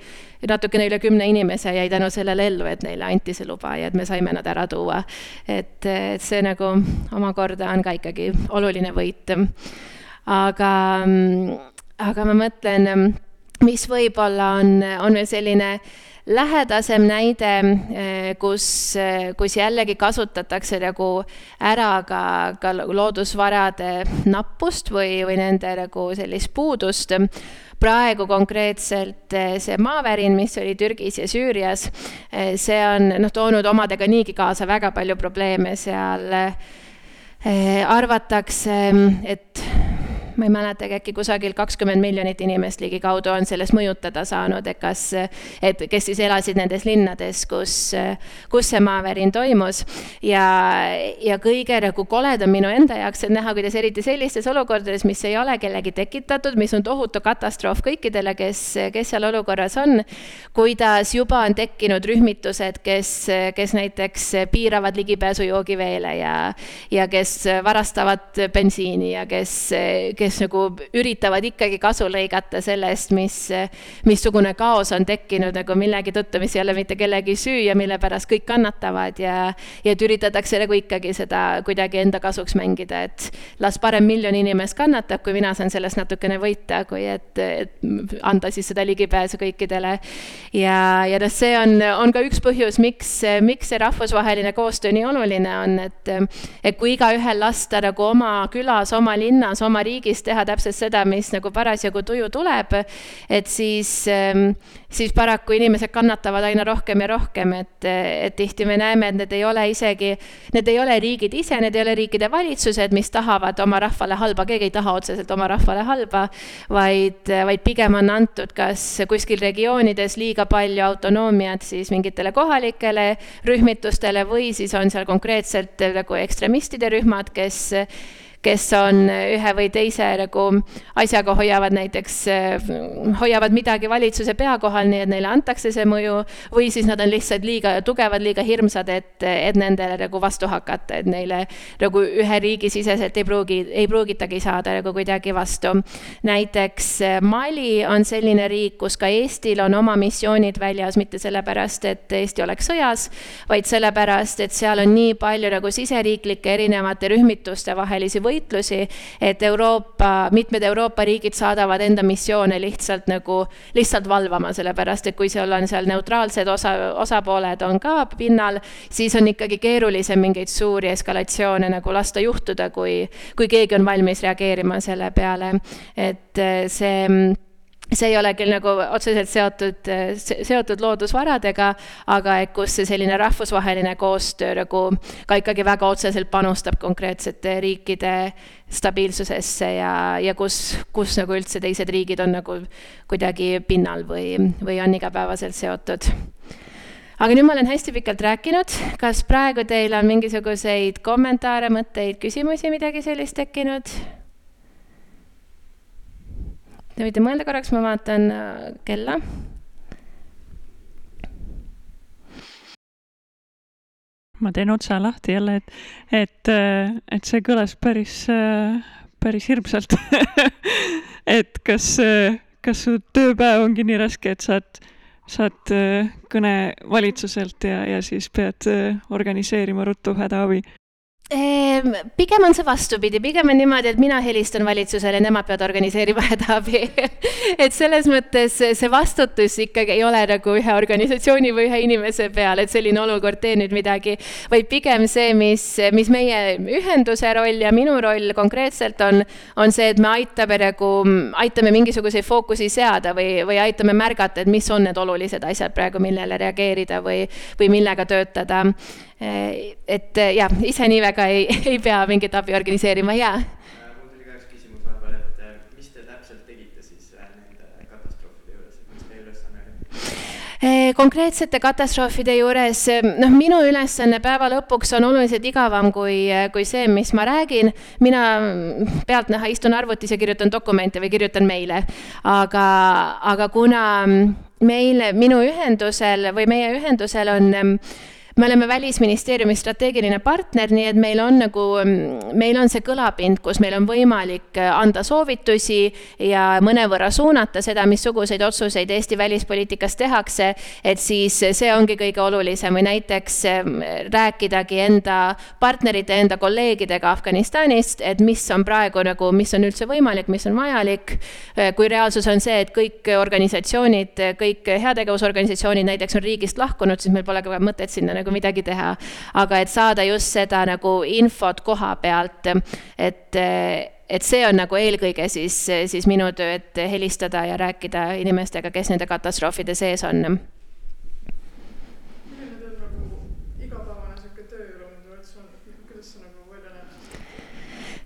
natukene üle kümne inimese jäi tänu sellele ellu, et neile anti see luba ja et me saime nad ära tuua. et, et see nagu omakorda on ka ikkagi oluline võit. aga, aga ma mõtlen, mis võib-olla on, on veel selline lähedasem näide, eh, kus, eh, kus jällegi kasutatakse nagu ära ka, ka loodusvarade nappust või, või nende nagu sellist puudust. praegu konkreetselt eh, see maavärin, mis oli Türgis ja Süürias, see on noh, toonud omadega niigi kaasa väga palju probleeme seal arvatakse, et ma ei mäletagi, äkki kusagil kakskümmend miljonit inimest ligikaudu on sellest mõjutada saanud, et kas, et kes siis elasid nendes linnades, kus, kus see maavärin toimus. ja, ja kõige nagu koledam minu enda jaoks on näha, kuidas eriti sellistes olukordades, mis ei ole kellegi tekitatud, mis on tohutu katastroof kõikidele, kes, kes seal olukorras on, kuidas juba on tekkinud rühmitused, kes, kes näiteks piiravad ligipääsu joogiveele ja, ja kes varastavad bensiini ja kes, kes kes nagu üritavad ikkagi kasu lõigata sellest, mis, missugune kaos on tekkinud nagu millegi tõttu, mis ei ole mitte kellegi süü ja mille pärast kõik kannatavad ja, ja et üritatakse nagu ikkagi seda kuidagi enda kasuks mängida, et las parem miljon inimest kannatab, kui mina saan sellest natukene võita, kui et, et anda siis seda ligipääsu kõikidele. ja, ja noh, see on, on ka üks põhjus, miks, miks see rahvusvaheline koostöö nii oluline on, et, et kui igaühel lasta nagu oma külas, oma linnas, oma riigis riigis teha täpselt seda, mis nagu parasjagu tuju tuleb, et siis, ähm, siis paraku inimesed kannatavad aina rohkem ja rohkem, et, et tihti me näeme, et need ei ole isegi, need ei ole riigid ise, need ei ole riikide valitsused, mis tahavad oma rahvale halba, keegi ei taha otseselt oma rahvale halba, vaid, vaid pigem on antud kas kuskil regioonides liiga palju autonoomiat siis mingitele kohalikele rühmitustele või siis on seal konkreetselt nagu ekstremistide rühmad, kes kes on ühe või teise nagu asjaga hoiavad näiteks, hoiavad midagi valitsuse pea kohal, nii et neile antakse see mõju, või siis nad on lihtsalt liiga tugevad, liiga hirmsad, et, et nendele nagu vastu hakata, et neile nagu ühe riigi siseselt ei pruugi, ei pruugitagi saada nagu kuidagi vastu. näiteks Mali on selline riik, kus ka Eestil on oma missioonid väljas, mitte sellepärast, et Eesti oleks sõjas, vaid sellepärast, et seal on nii palju nagu siseriiklike erinevate rühmituste vahelisi võitlusi, võitlusi, et Euroopa, mitmed Euroopa riigid saadavad enda missioone lihtsalt nagu, lihtsalt valvama, sellepärast et kui seal on seal neutraalsed osa, osapooled on ka pinnal, siis on ikkagi keerulisem mingeid suuri eskalatsioone nagu lasta juhtuda, kui, kui keegi on valmis reageerima selle peale, et see see ei ole küll nagu otseselt seotud, seotud loodusvaradega, aga et kus see selline rahvusvaheline koostöö nagu ka ikkagi väga otseselt panustab konkreetsete riikide stabiilsusesse ja, ja kus, kus nagu üldse teised riigid on nagu kuidagi pinnal või, või on igapäevaselt seotud. aga nüüd ma olen hästi pikalt rääkinud, kas praegu teil on mingisuguseid kommentaare, mõtteid, küsimusi, midagi sellist tekkinud? Te võite mõelda korraks, ma vaatan äh, kella. ma teen otsa lahti jälle, et, et, äh, et see kõlas päris, äh, päris hirmsalt et kas, kas su tööpäev ongi nii raske, et saad, saad kõne valitsuselt ja, ja siis pead organiseerima ruttu hädaabi? Ehm, pigem on see vastupidi, pigem on niimoodi, et mina helistan valitsusele, nemad peavad organiseerima hädaabi. Et selles mõttes see vastutus ikkagi ei ole nagu ühe organisatsiooni või ühe inimese peal, et selline olukord, tee nüüd midagi, vaid pigem see, mis, mis meie ühenduse roll ja minu roll konkreetselt on, on see, et me aitame nagu, aitame mingisuguseid fookusi seada või, või aitame märgata, et mis on need olulised asjad praegu, millele reageerida või, või millega töötada et eh, jah, ise nii väga ei, ei pea mingit abi organiseerima ja. Äh, mul tuli ka üks küsimus vahepeal, et äh, mis te täpselt tegite siis äh, nende katastroofide juures, et mis teie ülesanne oli? konkreetsete katastroofide juures, noh, minu ülesanne päeva lõpuks on oluliselt igavam kui, kui see, mis ma räägin. mina pealtnäha istun arvutis ja kirjutan dokumente või kirjutan meile, aga, aga kuna meil, minu ühendusel või meie ühendusel on me oleme Välisministeeriumi strateegiline partner, nii et meil on nagu, meil on see kõlapind, kus meil on võimalik äh, anda soovitusi ja mõnevõrra suunata seda, missuguseid otsuseid Eesti välispoliitikas tehakse, et siis see ongi kõige olulisem. Või näiteks ähm, rääkidagi enda partnerite, enda kolleegidega Afganistanist, et mis on praegu nagu, mis on üldse võimalik, mis on vajalik, äh, kui reaalsus on see, et kõik organisatsioonid, kõik heategevusorganisatsioonid näiteks on riigist lahkunud, siis meil pole ka mõtet sinna nagu nagu midagi teha. aga et saada just seda nagu infot koha pealt, et et see on nagu eelkõige siis, siis minu töö, et helistada ja rääkida inimestega, kes nende katastroofide sees on?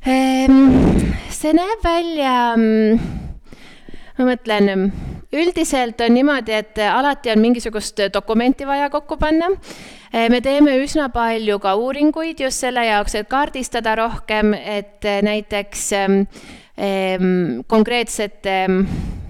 Ehm, see näeb välja, ma mõtlen üldiselt on niimoodi, et alati on mingisugust dokumenti vaja kokku panna. me teeme üsna palju ka uuringuid just selle jaoks, et kaardistada rohkem, et näiteks ähm, konkreetsete ähm,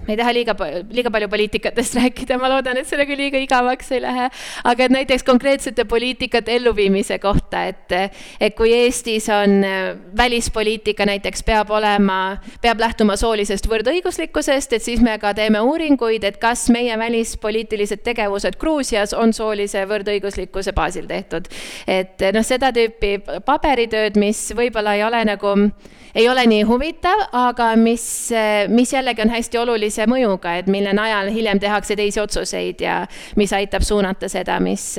ma ei taha liiga, liiga palju poliitikatest rääkida, ma loodan, et sellega liiga igavaks ei lähe, aga et näiteks konkreetsete poliitikate elluviimise kohta, et, et kui Eestis on äh, välispoliitika näiteks peab olema, peab lähtuma soolisest võrdõiguslikkusest, et siis me ka teeme uuringuid, et kas meie välispoliitilised tegevused Gruusias on soolise võrdõiguslikkuse baasil tehtud. et noh, seda tüüpi paberitööd, mis võib-olla ei ole nagu ei ole nii huvitav, aga mis, mis jällegi on hästi olulise mõjuga, et mille najal hiljem tehakse teisi otsuseid ja mis aitab suunata seda, mis,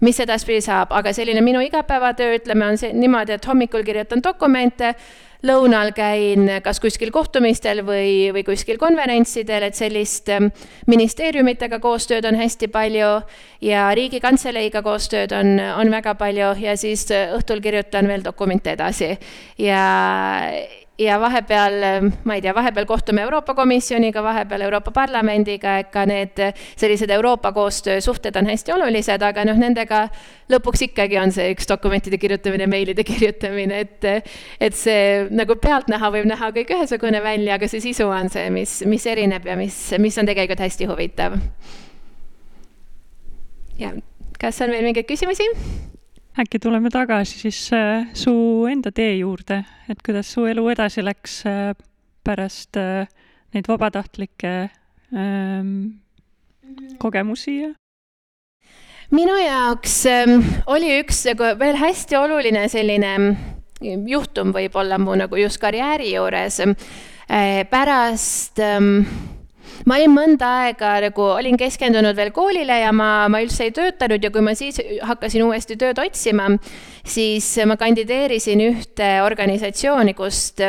mis edaspidi saab, aga selline minu igapäevatöö, ütleme, on see niimoodi, et hommikul kirjutan dokumente, lõunal käin kas kuskil kohtumistel või, või kuskil konverentsidel, et sellist ähm, ministeeriumitega koostööd on hästi palju ja Riigikantseleiga koostööd on, on väga palju ja siis äh, õhtul kirjutan veel dokumente edasi. ja, ja vahepeal, ma ei tea, vahepeal kohtume Euroopa Komisjoniga, vahepeal Euroopa Parlamendiga, ega need sellised Euroopa koostöösuhted on hästi olulised, aga noh, nendega lõpuks ikkagi on see üks dokumentide kirjutamine, meilide kirjutamine, et et see nagu pealtnäha võib näha kõik ühesugune välja, aga see sisu on see, mis, mis erineb ja mis, mis on tegelikult hästi huvitav. ja kas on veel mingeid küsimusi? Äkki tuleme tagasi siis äh, su enda tee juurde, et kuidas su elu edasi läks äh, pärast äh, neid vabatahtlikke äh, kogemusi ja? minu jaoks äh, oli üks veel hästi oluline selline mm, juhtum võib-olla mu nagu just karjääri juures pärast äh, ma olin mõnda aega nagu, olin keskendunud veel koolile ja ma, ma üldse ei töötanud ja kui ma siis hakkasin uuesti tööd otsima, siis ma kandideerisin ühte organisatsiooni, kust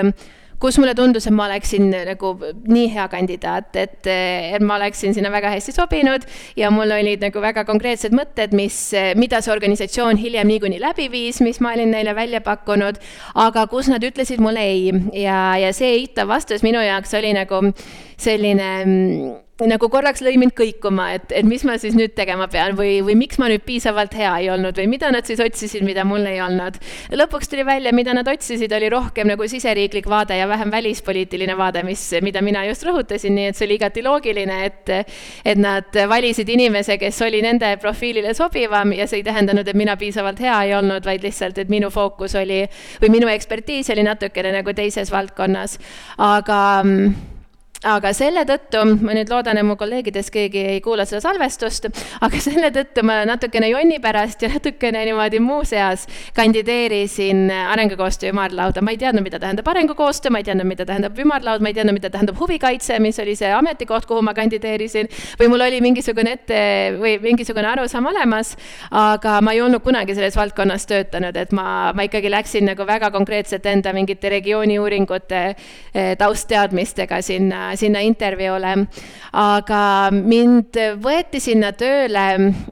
kus mulle tundus, et ma oleksin nagu nii hea kandidaat, et, et ma oleksin sinna väga hästi sobinud ja mul olid nagu väga konkreetsed mõtted, mis, mida see organisatsioon hiljem niikuinii läbi viis, mis ma olin neile välja pakkunud, aga kus nad ütlesid mulle ei. Ja, ja see eitav vastus minu jaoks oli nagu selline mm, nagu korraks lõi mind kõikuma, et, et mis ma siis nüüd tegema pean või, või miks ma nüüd piisavalt hea ei olnud või mida nad siis otsisid, mida mul ei olnud. lõpuks tuli välja, mida nad otsisid, oli rohkem nagu siseriiklik vaade ja vähem välispoliitiline vaade, mis, mida mina just rõhutasin, nii et see oli igati loogiline, et et nad valisid inimese, kes oli nende profiilile sobivam ja see ei tähendanud, et mina piisavalt hea ei olnud, vaid lihtsalt, et minu fookus oli või minu ekspertiis oli natukene nagu teises valdkonnas, aga mm, aga selle tõttu, ma nüüd loodan, et mu kolleegidest keegi ei kuula seda salvestust, aga selle tõttu ma natukene jonni pärast ja natukene niimoodi muuseas kandideerisin arengukoostöö ümarlauda. ma ei teadnud, mida tähendab arengukoostöö, ma ei teadnud, mida tähendab ümarlaud, ma ei teadnud, mida tähendab huvikaitse, mis oli see ametikoht, kuhu ma kandideerisin, või mul oli mingisugune ette või mingisugune arusaam olemas, aga ma ei olnud kunagi selles valdkonnas töötanud, et ma, ma ikkagi läksin nagu väga konkreetselt enda mingite regiooni uuringute eh, taustteadmistega sinna sinna intervjuule. aga mind võeti sinna tööle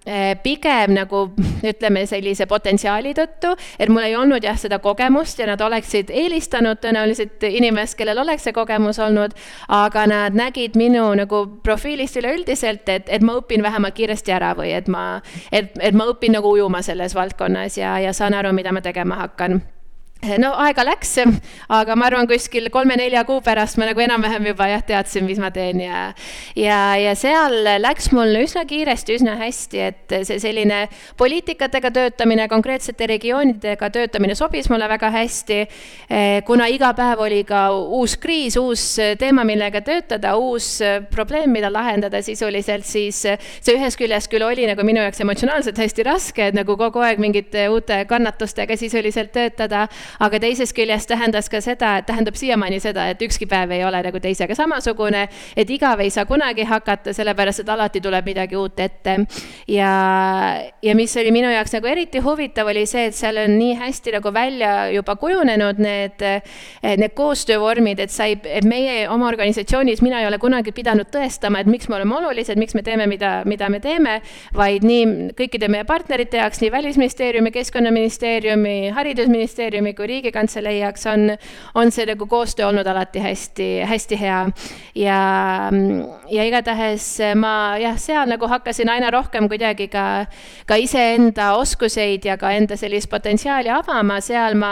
eh, pigem nagu ütleme, sellise potentsiaali tõttu, et mul ei olnud jah, seda kogemust ja nad oleksid eelistanud tõenäoliselt inimest, kellel oleks see kogemus olnud, aga nad nägid minu nagu profiilist üleüldiselt, et, et ma õpin vähemalt kiiresti ära või et ma, et, et ma õpin nagu ujuma selles valdkonnas ja, ja saan aru, mida ma tegema hakkan no aega läks, aga ma arvan, kuskil kolme-nelja kuu pärast ma nagu enam-vähem juba jah, teadsin, mis ma teen ja ja, ja seal läks mul üsna kiiresti, üsna hästi, et see selline poliitikatega töötamine, konkreetsete regioonidega töötamine sobis mulle väga hästi, kuna iga päev oli ka uus kriis, uus teema, millega töötada, uus probleem, mida lahendada sisuliselt, siis see ühest küljest küll oli nagu minu jaoks emotsionaalselt hästi raske, et nagu kogu aeg mingite uute kannatustega sisuliselt töötada aga teisest küljest tähendas ka seda, tähendab siiamaani seda, et ükski päev ei ole nagu teisega samasugune, et igav ei saa kunagi hakata, sellepärast et alati tuleb midagi uut ette. ja, ja mis oli minu jaoks nagu eriti huvitav, oli see, et seal on nii hästi nagu välja juba kujunenud need, need koostöövormid, et sai, et meie oma organisatsioonis, mina ei ole kunagi pidanud tõestama, et miks me oleme olulised, miks me teeme, mida, mida me teeme, vaid nii kõikide meie partnerite jaoks, nii Välisministeeriumi, Keskkonnaministeeriumi, Haridusministeeriumi kui Riigikantselei jaoks on, on see nagu koostöö olnud alati hästi, hästi hea. ja, ja igatahes ma jah, seal nagu hakkasin aina rohkem kuidagi ka, ka iseenda oskuseid ja ka enda sellist potentsiaali avama, seal ma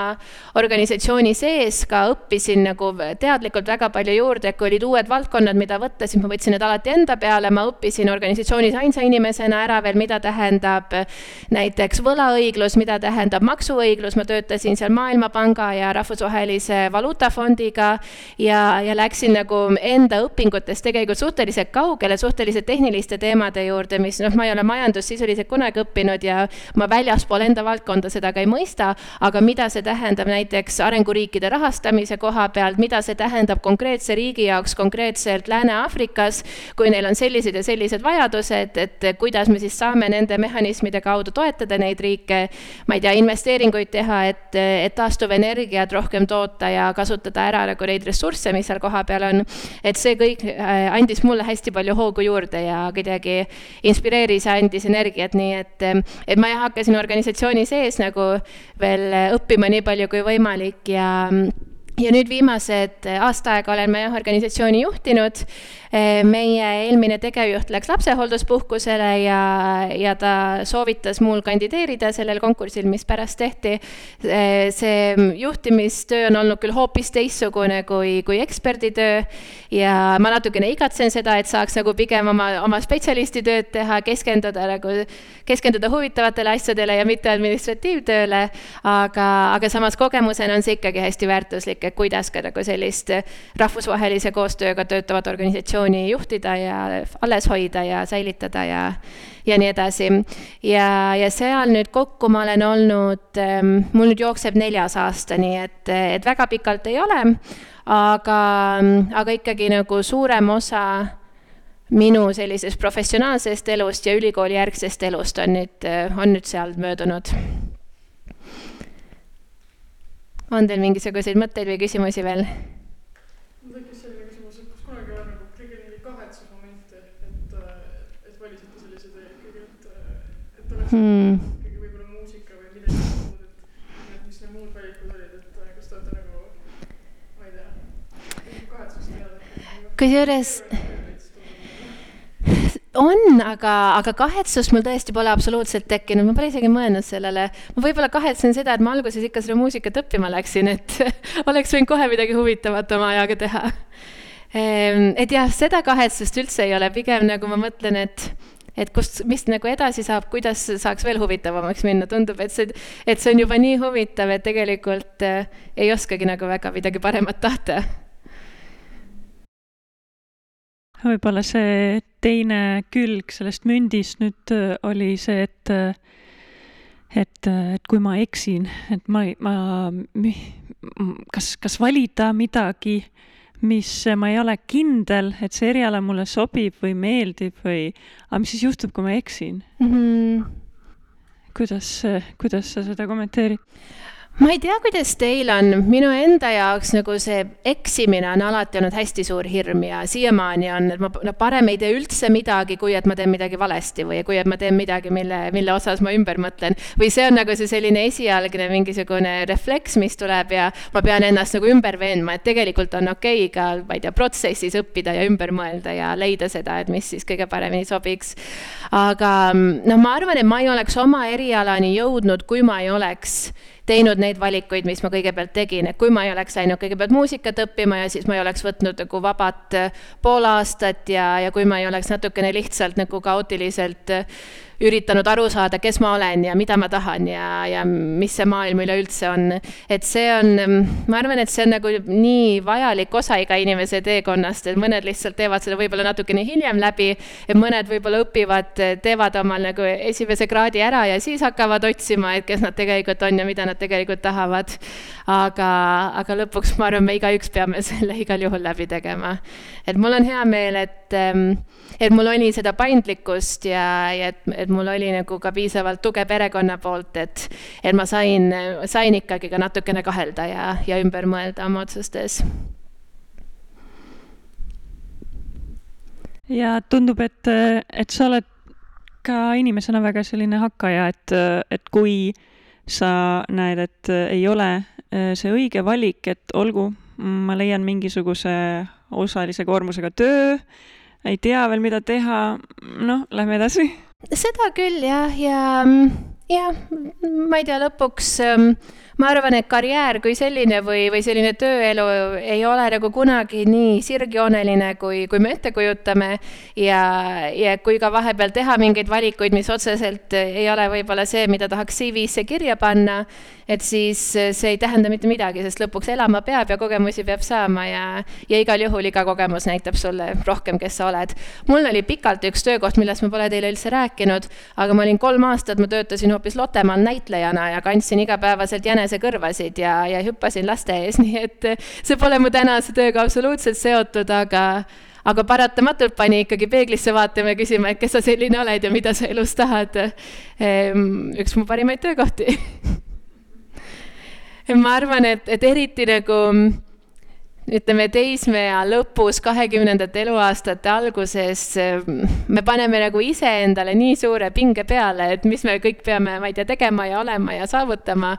organisatsiooni sees ka õppisin nagu teadlikult väga palju juurde, kui olid uued valdkonnad, mida võtta, siis ma võtsin need alati enda peale, ma õppisin organisatsioonis ainsa inimesena ära veel, mida tähendab näiteks võlaõiglus, mida tähendab maksuõiglus, ma töötasin seal maailma Maailmapanga ja Rahvusvahelise Valuutafondiga ja, ja läksin nagu enda õpingutes tegelikult suhteliselt kaugele, suhteliselt tehniliste teemade juurde, mis noh, ma ei ole majandust sisuliselt kunagi õppinud ja ma väljaspool enda valdkonda seda ka ei mõista, aga mida see tähendab näiteks arenguriikide rahastamise koha pealt, mida see tähendab konkreetse riigi jaoks konkreetselt Lääne-Aafrikas, kui neil on sellised ja sellised vajadused, et kuidas me siis saame nende mehhanismide kaudu toetada neid riike, ma ei tea, investeeringuid teha, et, et taastuvenergiat rohkem toota ja kasutada ära nagu neid ressursse, mis seal kohapeal on. et see kõik äh, andis mulle hästi palju hoogu juurde ja kuidagi inspireeris ja andis energiat, nii et, et ma hakkasin organisatsiooni sees nagu veel õppima nii palju kui võimalik ja ja nüüd viimased aasta aega olen ma jah organisatsiooni juhtinud. Eh, meie eelmine tegevjuht läks lapsehoolduspuhkusele ja, ja ta soovitas mul kandideerida sellel konkursil, mis pärast tehti. Eh, see juhtimistöö on olnud küll hoopis teistsugune kui, kui eksperditöö. Ja ma natukene igatsen seda, et saaks nagu pigem oma, oma spetsialistitööd teha, keskenduda nagu, keskenduda huvitavatele asjadele ja mitte administratiivtööle, aga, aga samas kogemusena on see ikkagi hästi väärtuslik, et kuidas ka nagu sellist rahvusvahelise koostööga töötavat organisatsiooni juhtida ja alles hoida ja säilitada ja, ja nii edasi. ja, ja seal nüüd kokku ma olen olnud, ehm, mul nüüd jookseb neljas aasta, nii et, et väga pikalt ei ole, aga, aga ikkagi nagu suurem osa minu sellisest professionaalsest elust ja ülikoolijärgsest elust on nüüd, on nüüd seal möödunud. On teil mingisuguseid mõtteid või küsimusi veel? hmm. ikkagi võib-olla muusika või midagi muud, et mis need muud valikud olid, et äh, kas te olete nagu, ma ei tea, kahetsust teada? kusjuures on, aga, aga kahetsust mul tõesti pole absoluutselt tekkinud, ma pole isegi mõelnud sellele. ma võib-olla kahetsen seda, et ma alguses ikka seda muusikat õppima läksin, et oleks võinud kohe midagi huvitavat oma ajaga teha. Ehm, et jah, seda kahetsust üldse ei ole, pigem nagu ma mõtlen, et et kust, mis nagu edasi saab, kuidas saaks veel huvitavamaks minna, tundub, et see, et see on juba nii huvitav, et tegelikult äh, ei oskagi nagu väga midagi paremat tahta. võib-olla see teine külg sellest mündist nüüd äh, oli see, et äh, et, äh, et kui ma eksin, et ma, ma, kas, kas valida midagi mis ma ei ole kindel, et see eriala mulle sobib või meeldib või, aga mis siis juhtub, kui ma eksin mm? -hmm. kuidas, kuidas sa seda kommenteerid? Ma ei tea, kuidas teil on, minu enda jaoks nagu see eksimine on alati olnud hästi suur hirm ja siiamaani on, et ma no parem ei tee üldse midagi, kui et ma teen midagi valesti või kui et ma teen midagi, mille, mille osas ma ümber mõtlen. või see on nagu see selline esialgne mingisugune refleks, mis tuleb ja ma pean ennast nagu ümber veenma, et tegelikult on okei okay ka, ma ei tea, protsessis õppida ja ümber mõelda ja leida seda, et mis siis kõige paremini sobiks. aga noh, ma arvan, et ma ei oleks oma erialani jõudnud, kui ma ei oleks teinud neid valikuid, mis ma kõigepealt tegin, et kui ma ei oleks läinud kõigepealt muusikat õppima ja siis ma ei oleks võtnud nagu vabat pool aastat ja, ja kui ma ei oleks natukene lihtsalt nagu kaootiliselt üritanud aru saada, kes ma olen ja mida ma tahan ja, ja mis see maailm üleüldse on. et see on, ma arvan, et see on nagu nii vajalik osa iga inimese teekonnast, et mõned lihtsalt teevad seda võib-olla natukene hiljem läbi, et mõned võib-olla õpivad, teevad omal nagu esimese kraadi ära ja siis hakkavad otsima, et kes nad tegelikult on ja mida nad tegelikult tahavad. aga, aga lõpuks ma arvan, me igaüks peame selle igal juhul läbi tegema. et mul on hea meel, et, et mul oli seda paindlikkust ja, ja et, et et mul oli nagu ka piisavalt tuge perekonna poolt, et, et ma sain, sain ikkagi ka natukene kahelda ja, ja ümber mõelda oma otsustes. ja tundub, et, et sa oled ka inimesena väga selline hakkaja, et, et kui sa näed, et ei ole see õige valik, et olgu, ma leian mingisuguse osalise koormusega töö, ei tea veel, mida teha, noh, lähme edasi seda küll jah, ja mm, jah, ma ei tea, lõpuks ähm, ma arvan, et karjäär kui selline või, või selline tööelu ei ole nagu kunagi nii sirgjooneline, kui, kui me ette kujutame. ja, ja kui ka vahepeal teha mingeid valikuid, mis otseselt ei ole võib-olla see, mida tahaks CV-sse kirja panna, et siis see ei tähenda mitte midagi, sest lõpuks elama peab ja kogemusi peab saama ja, ja igal juhul iga kogemus näitab sulle rohkem, kes sa oled. mul oli pikalt üks töökoht, millest ma pole teile üldse rääkinud, aga ma olin kolm aastat, ma töötasin hoopis Lottemaal näitlejana ja kandsin igapäevaselt jänesekõrvasid ja, ja hüppasin laste ees, nii et see pole mu tänase tööga absoluutselt seotud, aga aga paratamatult pani ikkagi peeglisse vaatama ja küsima, et kes sa selline oled ja mida sa elus tahad. Ehm, üks mu parimaid töökohti ma arvan, et, et eriti nagu ütleme, teismea lõpus, kahekümnendate eluaastate alguses me paneme nagu iseendale nii suure pinge peale, et mis me kõik peame, ma ei tea, tegema ja olema ja saavutama.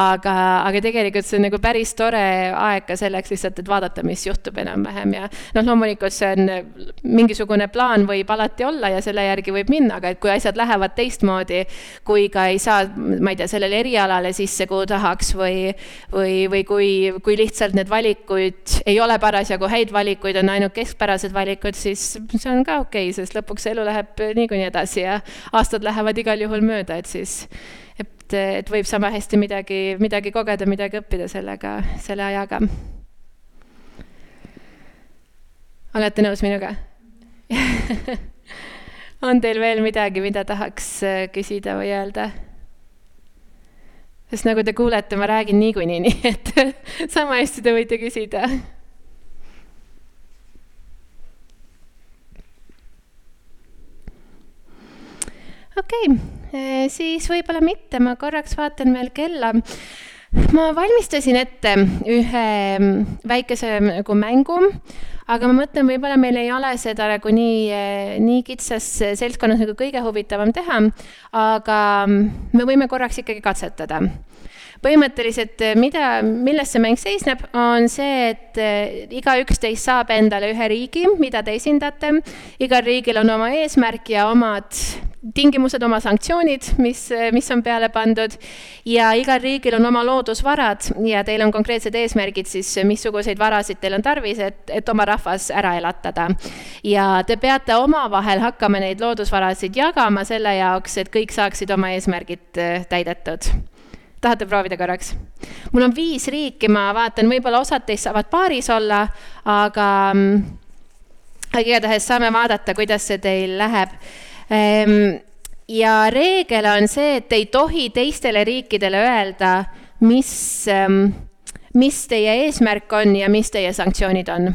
aga, aga tegelikult see on nagu päris tore aeg ka selleks lihtsalt, et vaadata, mis juhtub enam-vähem ja noh, loomulikult see on mingisugune plaan võib alati olla ja selle järgi võib minna, aga et kui asjad lähevad teistmoodi, kui ka ei saa, ma ei tea, sellele erialale sisse, kuhu tahaks või, või, või kui, kui lihtsalt need valikuid ei ole parasjagu häid valikuid, on ainult keskpärased valikud, siis see on ka okei okay,, sest lõpuks elu läheb niikuinii edasi ja aastad lähevad igal juhul mööda, et siis et, et võib sama hästi midagi, midagi kogeda, midagi õppida sellega, selle ajaga. olete nõus minuga on teil veel midagi, mida tahaks küsida või öelda? Sest nagu te kuulete, ma räägin niikuinii, nii et sama hästi te võite küsida. okei okay,, eh, siis võib-olla mitte, ma korraks vaatan veel kella. Ma valmistasin ette ühe mm, väikese nagu mängu, aga ma mõtlen, võib-olla meil ei ole seda nagu nii, eh, nii kitsas seltskonnas nagu kõige huvitavam teha, aga me võime korraks ikkagi katsetada põhimõtteliselt, eh, mida, milles see mäng seisneb, on see, et eh, igaüks teist saab endale ühe riigi, mida te esindate. igal riigil on oma eesmärk ja omad tingimused, oma sanktsioonid, mis, mis on peale pandud ja igal riigil on oma loodusvarad ja teil on konkreetsed eesmärgid siis, missuguseid varasid teil on tarvis, et, et oma rahvas ära elatada. ja te peate omavahel hakkama neid loodusvarasid jagama selle jaoks, et kõik saaksid oma eesmärgid eh, täidetud tahate proovida korraks? mul on viis riiki, ma vaatan, võib-olla osad teist saavad paaris olla, aga, aga igatahes saame vaadata, kuidas see teil läheb. Ehm, ja reegel on see, et ei tohi teistele riikidele öelda, mis, ehm, mis teie eesmärk on ja mis teie sanktsioonid on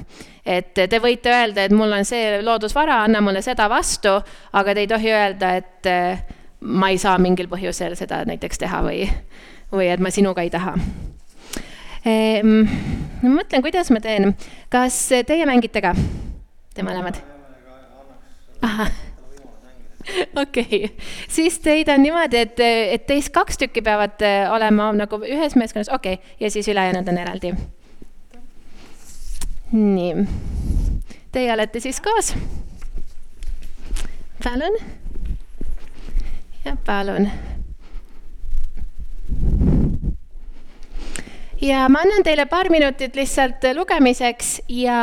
et te võite öelda, et mul on see loodusvara, anna mulle seda vastu, aga te ei tohi öelda, et eh, ma ei saa mingil põhjusel seda näiteks teha või, või et ma sinuga ei taha ehm,. ma mõtlen, kuidas ma teen, kas teie mängite ka? Te mõlemad? ahah okei okay., siis teid on niimoodi, et, et teist kaks tükki peavad eh, olema nagu ühes meeskonnas, okei okay., ja siis ülejäänud on eraldi. nii, teie olete siis koos. palun. ja palun ja ma annan teile paar minutit lihtsalt lugemiseks ja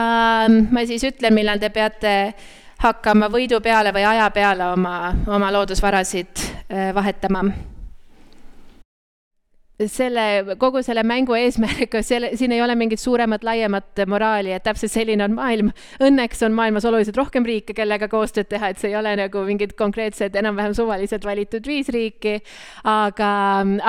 ma siis ütlen, millal te peate hakkama võidu peale või aja peale oma, oma loodusvarasid äh, vahetama selle, kogu selle mängu eesmärk, selle, siin ei ole mingit suuremat, laiemat moraali, et täpselt selline on maailm. Õnneks on maailmas oluliselt rohkem riike, kellega koostööd teha, et see ei ole nagu mingid konkreetsed, enam-vähem suvaliselt valitud viis riiki. aga,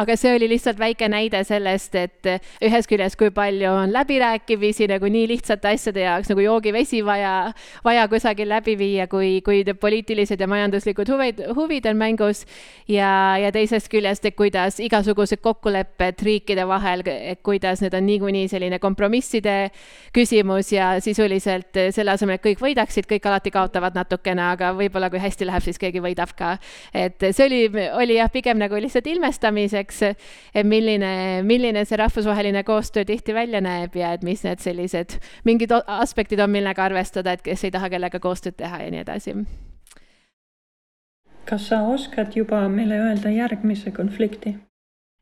aga see oli lihtsalt väike näide sellest, et ühest küljest, kui palju on läbirääkimisi nagu nii lihtsate asjade jaoks nagu joogivesi vaja, vaja kusagil läbi viia, kui, kui poliitilised ja majanduslikud huvid, huvid on mängus. ja, ja teisest küljest, et kuidas igasugused kokkulepped kokkulepped riikide vahel, et kuidas need on niikuinii selline kompromisside küsimus ja sisuliselt selle asemel, et kõik võidaksid, kõik alati kaotavad natukene, aga võib-olla kui hästi läheb, siis keegi võidab ka. et see oli, oli jah, pigem nagu lihtsalt ilmestamiseks, et milline, milline see rahvusvaheline koostöö tihti välja näeb ja et mis need sellised mingid aspektid on, millega arvestada, et kes ei taha kellega koostööd teha ja nii edasi kas sa oskad juba meile öelda järgmise konflikti?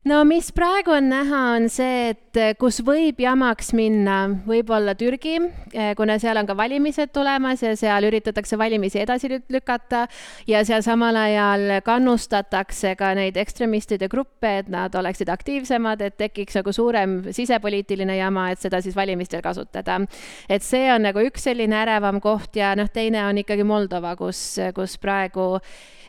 No mis praegu on näha, on see, et eh, kus võib jamaks minna, võib-olla Türgi, eh, kuna seal on ka valimised tulemas ja seal üritatakse valimisi edasi lükata ja seal samal ajal kannustatakse ka neid ekstremistide gruppe, et nad oleksid aktiivsemad, et tekiks nagu suurem sisepoliitiline jama, et seda siis valimistel kasutada. et see on nagu üks selline ärevam koht ja noh, teine on ikkagi Moldova, kus, kus praegu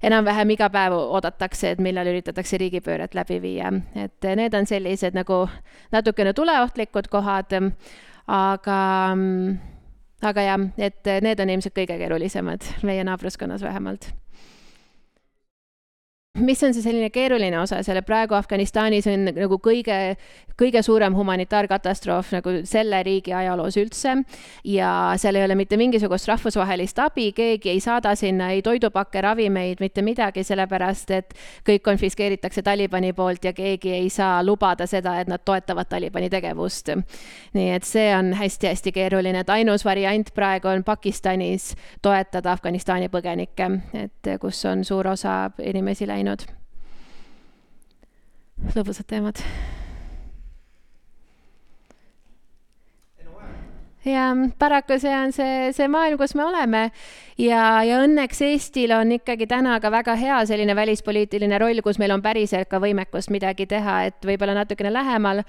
enam-vähem iga päev oodatakse, et millal üritatakse riigipööret läbi viia. et need on sellised nagu natukene tuleohtlikud kohad, aga, aga jah, et need on ilmselt kõige keerulisemad meie naabruskonnas vähemalt mis on see selline keeruline osa, selle praegu Afganistanis on nagu kõige, kõige suurem humanitaarkatastroof nagu selle riigi ajaloos üldse ja seal ei ole mitte mingisugust rahvusvahelist abi, keegi ei saada sinna ei toidupakke, ravimeid, mitte midagi, sellepärast et kõik konfiskeeritakse Talibani poolt ja keegi ei saa lubada seda, et nad toetavad Talibani tegevust. nii et see on hästi-hästi keeruline, et ainus variant praegu on Pakistanis toetada Afganistani põgenikke, et kus on suur osa inimesi läinud teinud. lõbusad teemad. Ja paraku see on see, see maailm, kus me oleme. Ja, ja õnneks Eestil on ikkagi täna ka väga hea selline välispoliitiline roll, kus meil on päriselt ka võimekust midagi teha, et võib-olla natukene lähemal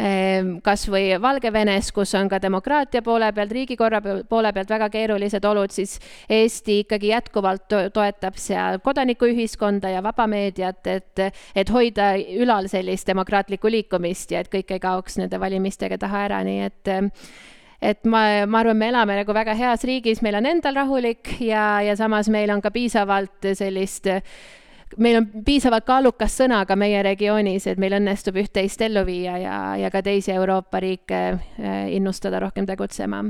Ehm, kas või Valgevenes, kus on ka demokraatia poole pealt, riigikorra poole pealt väga keerulised olud, siis Eesti ikkagi jätkuvalt to toetab seal kodanikuühiskonda ja vaba meediat, et, et hoida ülal sellist demokraatlikku liikumist ja et kõik ei kaoks nende valimistega taha ära, nii et et ma, ma arvan, me elame nagu väga heas riigis, meil on endal rahulik ja, ja samas meil on ka piisavalt sellist meil on piisavalt kaalukas sõna ka meie regioonis, et meil õnnestub üht-teist ellu viia ja, ja ka teisi Euroopa riike äh, innustada rohkem tegutsema.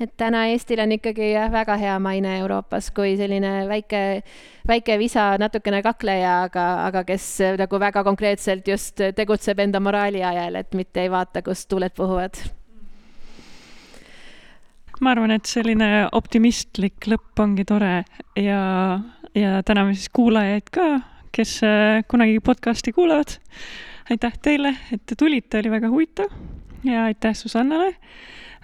et täna Eestil on ikkagi jah, väga hea maine Euroopas kui selline väike, väike visa, natukene kakleja, aga, aga kes nagu väga konkreetselt just tegutseb enda moraali ajal, et mitte ei vaata, kust tuuled puhuvad ma arvan, et selline optimistlik lõpp ongi tore ja ja täname siis kuulajaid ka, kes äh, kunagi podcasti kuulavad. aitäh teile, et te tulite, oli väga huvitav ja aitäh Susannale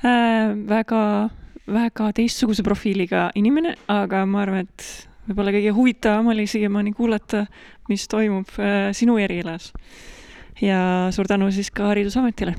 äh,. väga, väga teistsuguse profiiliga inimene, aga ma arvan, et võib-olla kõige huvitavam oli siiamaani kuulata, mis toimub äh, sinu erialas. ja suur tänu siis ka Haridusametile